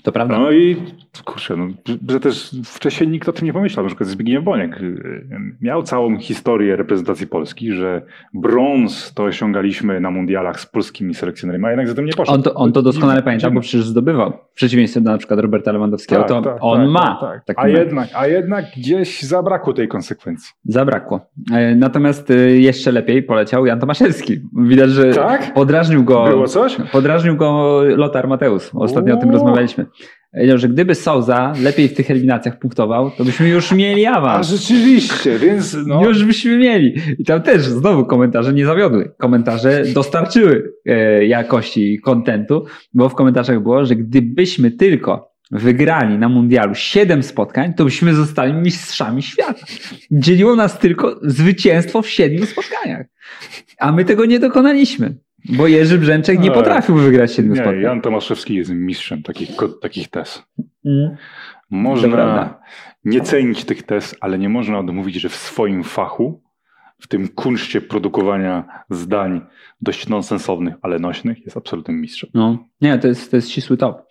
To prawda. No i kurczę, no, że też wcześniej nikt o tym nie pomyślał. Na przykład Zbigniew Boniek y, miał całą historię reprezentacji Polski, że brąz to osiągaliśmy na mundialach z polskimi selekcjonerami, a jednak za tym nie poszedł. On to, on to doskonale pamięta, bo przecież zdobywał. W przeciwieństwie do na przykład Roberta Lewandowskiego, Tak, to tak, on tak, ma. tak, tak. taki A, jednak, a jednak gdzieś zabrakło tej konsekwencji. Zabrakło. E, Natomiast e, jeszcze lepiej poleciał Jan Tomaszewski. Widać, że Tak? podrażnił go. Było coś? Podrażnił go Lotar Mateusz. Ostatnio o tym Uuu. rozmawialiśmy. Powiedział, że gdyby Souza lepiej w tych eliminacjach punktował, to byśmy już mieli A awans. rzeczywiście, więc no, Już byśmy mieli. I tam też znowu komentarze nie zawiodły. Komentarze dostarczyły e, jakości kontentu, bo w komentarzach było, że gdybyśmy tylko wygrali na mundialu 7 spotkań, to byśmy zostali mistrzami świata. Dzieliło nas tylko zwycięstwo w 7 spotkaniach. A my tego nie dokonaliśmy. Bo Jerzy Brzęczek nie Eee. potrafił wygrać 7 nie, spotkań. Jan Tomaszewski jest mistrzem takich, takich tez. Mm. Można nie cenić tych tez, ale nie można odmówić, że w swoim fachu, w tym kunszcie produkowania zdań dość nonsensownych, ale nośnych, jest absolutnym mistrzem. No, nie, to jest, to jest ścisły top.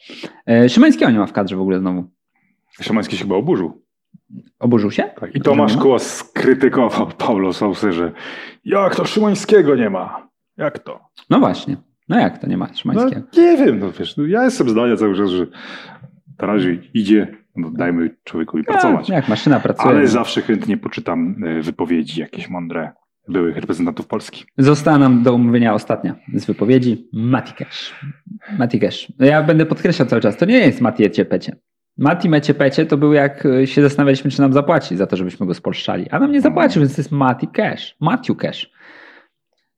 E, Szymańskiego nie ma w kadrze w ogóle znowu. Szymański się chyba oburzył. Oburzył się? Tak. I Tomasz Kłos skrytykował Paulo Sousę, że jak to Szymańskiego nie ma? Jak to? No właśnie. No jak to nie ma No, Szymańskiego? nie wiem, no wiesz, no, ja jestem zdania cały czas, że na razie idzie, no, dajmy człowiekowi pracować. Jak maszyna pracuje. Ale zawsze chętnie poczytam e, wypowiedzi jakieś mądre byłych reprezentantów Polski. Została nam do omówienia ostatnia z wypowiedzi Mati Cash. Mati Cash. No Ja będę podkreślał cały czas, to nie jest Mati Eciepecie. Mati Meciepecie to był jak y, się zastanawialiśmy, czy nam zapłaci za to, żebyśmy go spolszczali. A nam nie zapłacił, więc to jest Mati Cash. Matthew Cash.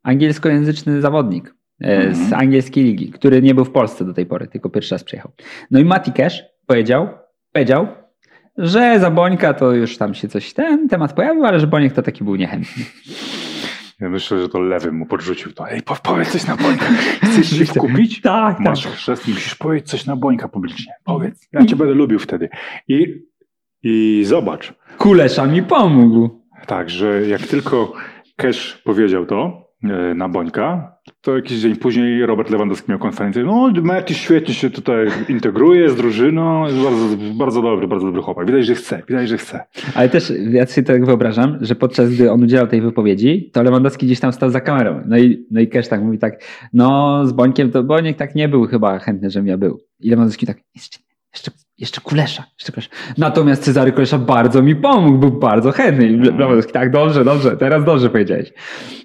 Angielskojęzyczny zawodnik e, z Mhm. angielskiej ligi, który nie był w Polsce do tej pory, tylko pierwszy raz przyjechał. No i Mati Cash powiedział, powiedział, że za Bońka to już tam się coś, ten temat pojawił, ale że Boniek to taki był niechętny. Ja myślę, że to lewy mu podrzucił to. Ej, po- powiedz coś na Bońka. Chcesz się wkupić? Tak, tak. Masz chrzest, musisz powiedzieć coś na Bońka publicznie. Powiedz. Ja cię będę lubił wtedy. I, i zobacz, Kulesza mi pomógł. tak, że jak tylko Cash powiedział to na Bońka, to jakiś dzień później Robert Lewandowski miał konferencję. No, Mertis świetnie się tutaj integruje z drużyną, jest bardzo, bardzo dobry, bardzo dobry chłopak. Widać, że chce, widać, że chce. Ale też ja sobie tak wyobrażam, że podczas gdy on udzielał tej wypowiedzi, to Lewandowski gdzieś tam stał za kamerą. No i, no i Cash tak mówi tak, no z Bońkiem to Boniek tak nie był chyba chętny, żebym ja był. I Lewandowski tak, jeszcze, jeszcze, Jeszcze Kulesza, jeszcze Kulesza. Natomiast Cezary Kulesza bardzo mi pomógł, był bardzo chętny. I Lewandowski, tak, dobrze, dobrze, teraz dobrze powiedziałeś.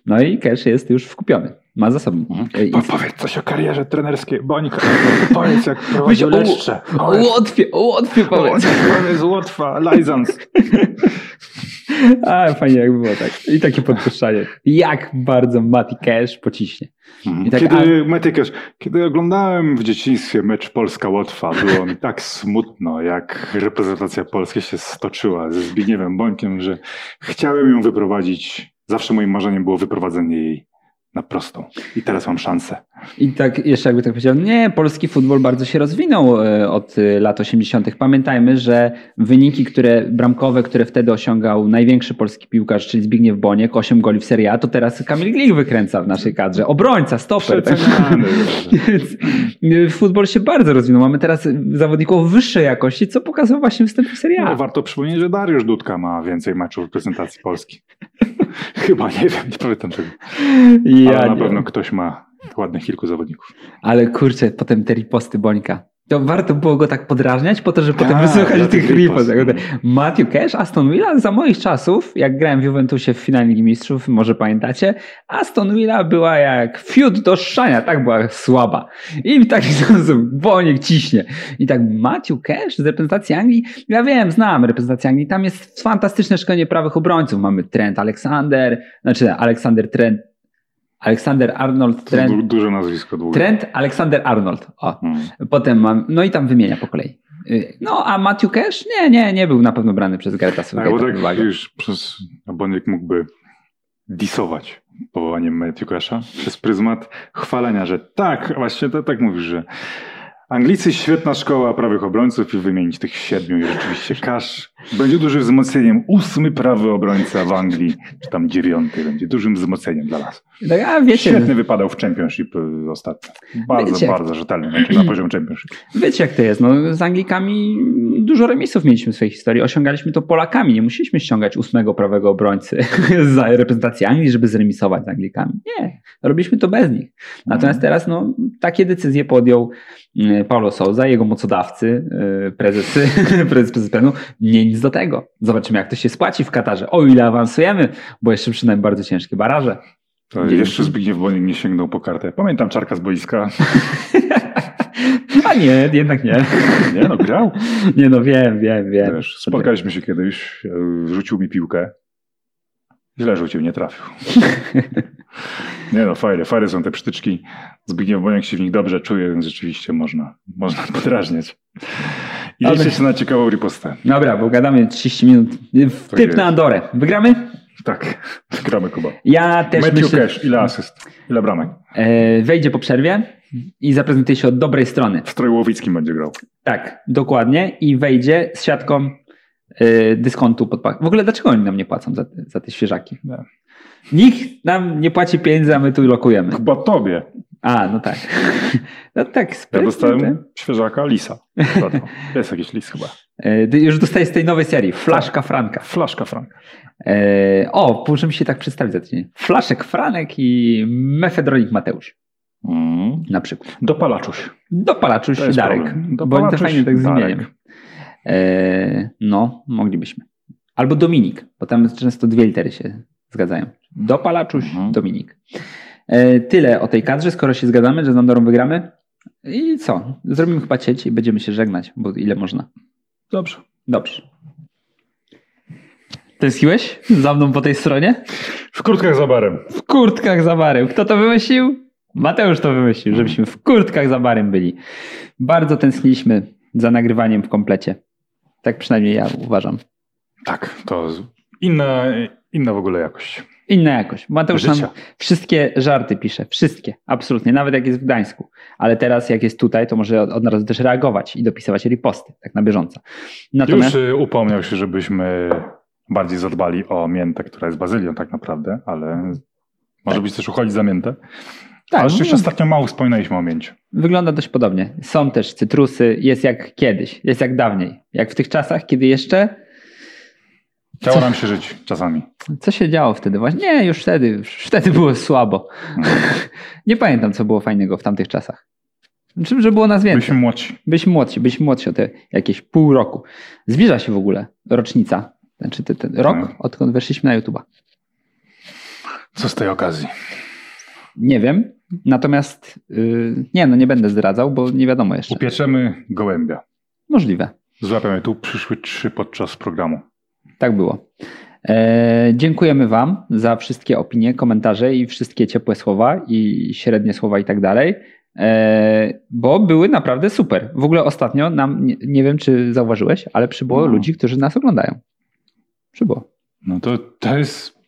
No i Cash jest już wkupiony. Ma za sobą. Po, powiedz coś o karierze trenerskiej Bonika. Powiedz jak prowadził Myśl Leszcze. O Łotwie, o Łotwie powiedz. Powiedz Łotwa, Lajzans. A, fajnie jakby było tak. I takie podpuszczanie. Jak bardzo Mati Cash pociśnie. I tak, kiedy, Matykasz, kiedy oglądałem w dzieciństwie mecz Polska-Łotwa, było mi tak smutno, jak reprezentacja Polski się stoczyła ze Zbigniewem Bońkiem, że chciałem ją wyprowadzić. Zawsze moim marzeniem było wyprowadzenie jej na prostą. I teraz mam szansę. I tak jeszcze jakby tak powiedział, nie, polski futbol bardzo się rozwinął e, od e, lat 80. Pamiętajmy, że wyniki, które bramkowe, które wtedy osiągał największy polski piłkarz, czyli Zbigniew Boniek, 8 goli w Serie A, to teraz Kamil Glik wykręca w naszej kadrze. Obrońca, stoper. Tak? Więc e, futbol się bardzo rozwinął. Mamy teraz zawodników wyższej jakości, co pokazał właśnie występ w Serie No, A. warto przypomnieć, że Dariusz Dudka ma więcej meczów w reprezentacji Polski. Chyba, nie wiem, nie pamiętam czego. Ja Ale na pewno ktoś ma ładnych kilku zawodników. Ale kurczę, potem te riposty Bońka. To warto było go tak podrażniać po to, żeby potem Tak, wysłuchać tych ripostów. Matthew Cash, Aston Villa, za moich czasów, jak grałem w Juventusie w finale Ligi Mistrzów, może pamiętacie, Aston Villa była jak fiut do szania, tak była słaba. I w taki sposób Boniek ciśnie. I tak Matthew Cash z reprezentacji Anglii, ja wiem, znam reprezentację Anglii, tam jest fantastyczne szkolenie prawych obrońców. Mamy Trent Alexander, znaczy Alexander Trent, Alexander Arnold Trent, du- duże nazwisko długie. Trent Alexander Arnold. O, Hmm. Potem mam, no i tam wymienia po kolei. Y, No, a Matthew Cash? Nie, nie, nie był na pewno brany przez Gareta Tak, bo Southgate'a. tak już przez Boniek mógłby disować powołaniem Matthew Casha przez pryzmat chwalenia, że tak, właśnie to, tak mówisz, że Anglicy świetna szkoła prawych obrońców i wymienić tych siedmiu i rzeczywiście Cash będzie dużym wzmocnieniem. Ósmy prawy obrońca w Anglii, czy tam dziewiąty będzie dużym wzmocnieniem dla nas. Tak, a wiecie, Świetny wypadał w Championship y, ostatnio. Bardzo, Wiecie. bardzo rzetelny mecz na poziom Championship. wiecie jak to jest. No, z Anglikami dużo remisów mieliśmy w swojej historii. Osiągaliśmy to Polakami. Nie musieliśmy ściągać ósmego prawego obrońcy za reprezentację Anglii, żeby zremisować z Anglikami. Nie, robiliśmy to bez nich. Natomiast teraz no, takie decyzje podjął Paulo Souza, jego mocodawcy, y, prezes, PZPN-u. Nie nic do tego. Zobaczymy jak to się spłaci w Katarze. O ile awansujemy, bo jeszcze przynajmniej bardzo ciężkie baraże. To jeszcze Zbigniew Boniek nie sięgnął po kartę. Pamiętam czarka z boiska. A nie, jednak nie. Nie no, grał. Nie no, wiem, wiem, wiem. Wiesz, spotkaliśmy się kiedyś, e, rzucił mi piłkę. Źle rzucił, nie trafił. Nie no, fajne, fajne są te przytyczki. Zbigniew Boniek się w nich dobrze czuje, więc rzeczywiście można, można podrażniać. I liczę się na ciekawą ripostę. Dobra, bo gadamy 30 minut. Tak Typ na Andorę. Wygramy? Tak, gramy Kuba. Ja też Matthew myślę, Cash, ile asyst? Ile bramek? e, wejdzie po przerwie i zaprezentuje się od dobrej strony. W Trojłowickim będzie grał. Tak, dokładnie. I wejdzie z siatką dyskontu pod. W ogóle dlaczego oni nam nie płacą za, te- za te świeżaki? Nie. Nikt nam nie płaci pieniędzy, a my tu lokujemy. Chyba tobie. A, no tak. No tak, Ja sprytnie, tak. dostałem świeżaka Lisa. Jest jakiś lis chyba. Ty Już dostaję z tej nowej serii. Flaszka Franka. Flaszka Franka. E, o, możemy się tak przedstawić za tydzień. Flaszek Franek i Mefedronik Mateusz Mm. na przykład. Dopalaczuś. Dopalaczuś Darek. problem. Bo oni to Dopalaczuś, fajnie tak z imieniem. E, no, moglibyśmy. Albo Dominik, bo tam często dwie litery się zgadzają. Dopalaczuś, Mhm. Dominik. E, tyle o tej kadrze, skoro się zgadzamy, że z Andorą wygramy. I co? Zrobimy chyba cieć i będziemy się żegnać, bo ile można. Dobrze. Dobrze. Tęskniłeś za mną po tej stronie? W kurtkach za barem. W kurtkach za barem. Kto to wymyślił? Mateusz to wymyślił, żebyśmy w kurtkach za barem byli. Bardzo tęskniliśmy za nagrywaniem w komplecie. Tak przynajmniej ja uważam. Tak, to inna, inna w ogóle jakość. Inna jakość. Mateusz nam Życia. wszystkie żarty pisze. Wszystkie. Absolutnie. Nawet jak jest w Gdańsku. Ale teraz jak jest tutaj, to może od, od razu też reagować i dopisywać riposty. Tak na bieżąco. Natomiast... Już y, upomniał się, żebyśmy bardziej zadbali o miętę, która jest bazylią tak naprawdę, ale może być też uchodzić za miętę. Tak, ale no, ostatnio mało wspominaliśmy o mięciu. Wygląda dość podobnie. Są też cytrusy. Jest jak kiedyś. Jest jak dawniej. Jak w tych czasach, kiedy jeszcze Chciało Co? nam się żyć czasami. Co się działo wtedy? Właśnie nie, już wtedy, już wtedy było słabo. Mhm. nie pamiętam, co było fajnego w tamtych czasach. Znaczy, żeby było nas więcej. Byliśmy młodsi. Byliśmy młodsi, byliśmy młodsi o te jakieś pół roku. Zbliża się w ogóle rocznica. Znaczy ten, ten rok, Tak. odkąd weszliśmy na YouTube'a. Co z tej okazji? Nie wiem. Natomiast yy, nie, no nie będę zdradzał, bo nie wiadomo jeszcze. Upieczemy gołębia. Możliwe. Złapiamy tu, przyszły trzy podczas programu. Tak było. E, dziękujemy Wam za wszystkie opinie, komentarze i wszystkie ciepłe słowa i średnie słowa i tak dalej, e, bo były naprawdę super. W ogóle ostatnio nam, nie, nie wiem czy zauważyłeś, ale przybyło No. ludzi, którzy nas oglądają. Przybyło. No to, to jest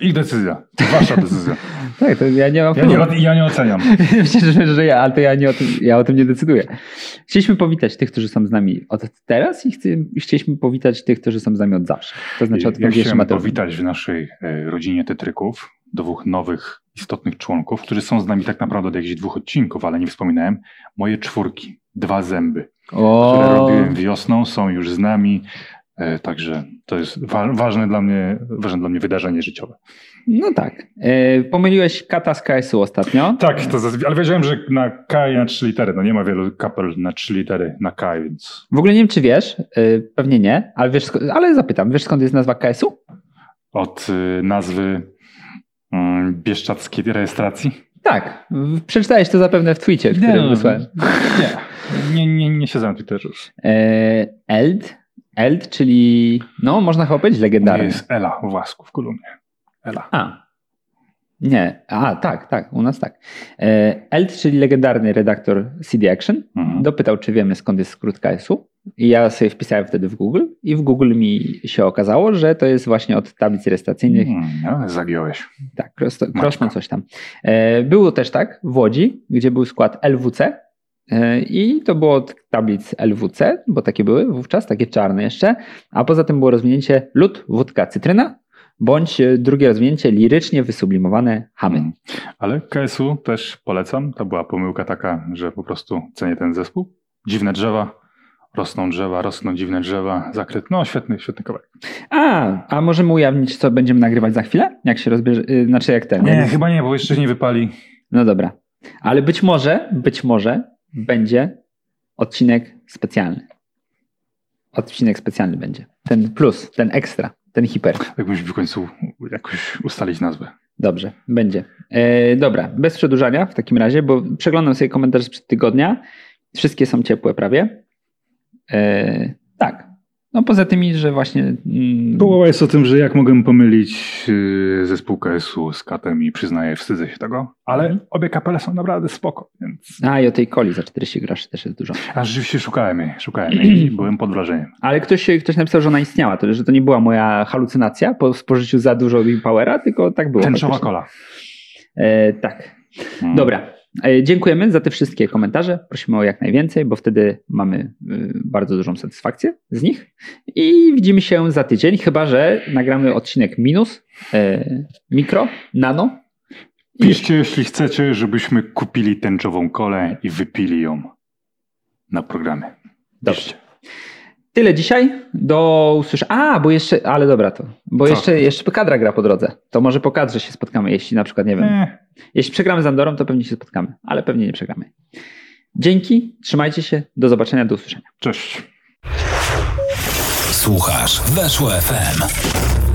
ich decyzja. Wasza decyzja. Tak, to ja nie mam Ja nie, ja nie oceniam. Myślę, że, ja, ale to ja, nie o tym, ja o tym nie decyduję. Chcieliśmy powitać tych, którzy są z nami od teraz i, chci, i chcieliśmy powitać tych, którzy są z nami od zawsze. To znaczy od Ja chciałem powitać w naszej e, rodzinie Tetryków dwóch nowych, istotnych członków, którzy są z nami tak naprawdę od jakichś dwóch odcinków, ale nie wspominałem. Moje czwórki, dwa zęby, które O, robiłem wiosną, są już z nami. E, Także to jest wa- ważne dla mnie, ważne dla mnie wydarzenie życiowe. no tak. E, pomyliłeś kata z KS-u ostatnio. Tak, to ale wiedziałem, że na K i na trzy litery. No nie ma wielu kapel na trzy litery na K, więc W ogóle nie wiem, czy wiesz, e, pewnie nie, ale, wiesz, ale zapytam, wiesz skąd jest nazwa KS-u? od y, nazwy mm, bieszczackiej rejestracji. Tak, w- przeczytałeś to zapewne w tweetie, który no, wysłałem. nie, nie, nie, nie siedzę na Twitterze. E, Eld, Eld, czyli, no można chyba powiedzieć Nie legendarny. jest Ela Własku w Kolumnie. Ela. A. Nie, a tak, tak, u nas tak. E, Eld, czyli legendarny redaktor CD Action, Mhm. dopytał, czy wiemy skąd jest skrót KS-u. I ja sobie wpisałem wtedy w Google i w Google mi się okazało, że to jest właśnie od tablic rejestracyjnych. Mm, no, zagiąłeś. Tak, prosto, prosto coś tam. E, Było też tak w Łodzi, gdzie był skład LWC i to było od tablic LWC, bo takie były wówczas, takie czarne jeszcze, a poza tym było rozwinięcie lód, wódka, cytryna, bądź e, drugie rozwinięcie lirycznie wysublimowane hamy. Mm. Ale KSU też polecam. To była pomyłka taka, że po prostu cenię ten zespół. Dziwne drzewa, rosną drzewa, rosną dziwne drzewa, zakryt. No, świetny, świetny kawałek. A, a możemy ujawnić, co będziemy nagrywać za chwilę? Jak się rozbierze, y, znaczy jak ten. Nie, jak- chyba nie, bo jeszcze nie wypali. No dobra. Ale być może, być może będzie odcinek specjalny. Odcinek specjalny będzie. Ten plus, ten ekstra, ten hiper. Musimy w końcu jakoś ustalić nazwę. Dobrze, będzie. E, dobra, bez przedłużania w takim razie, bo przeglądam sobie komentarze sprzed tygodnia. Wszystkie są ciepłe prawie. E, tak. No poza tymi, że właśnie... Mm, Połowa jest o tym, że jak mogłem pomylić yy, zespół KSU z Katem i przyznaję, wstydzę się tego, ale Mhm. obie kapele są naprawdę spoko, więc... A i o tej coli za 40 groszy też jest dużo. A rzeczywiście szukałem jej, szukałem jej i byłem pod wrażeniem. Ale ktoś, ktoś napisał, że ona istniała, to, że to nie była moja halucynacja po spożyciu za dużo Powera, tylko tak było. Tęczowa kola. E, tak. Mm. Dobra. E, Dziękujemy za te wszystkie komentarze. Prosimy o jak najwięcej, bo wtedy mamy y, bardzo dużą satysfakcję z nich. I widzimy się za tydzień, chyba że nagramy odcinek minus, e, mikro, nano. Piszcie, jeśli chcecie, żebyśmy kupili tęczową kolę i wypili ją na programie. Dobrze. Tyle dzisiaj. Do usłyszenia. A, bo jeszcze, ale dobra to. Bo Co? jeszcze, jeszcze kadra gra po drodze. To może po kadrze się spotkamy, jeśli na przykład, nie wiem. Nie. Jeśli przegramy z Andorą, to pewnie się spotkamy, ale pewnie nie przegramy. Dzięki, trzymajcie się, do zobaczenia, do usłyszenia. Cześć. Słuchasz Weszło FM.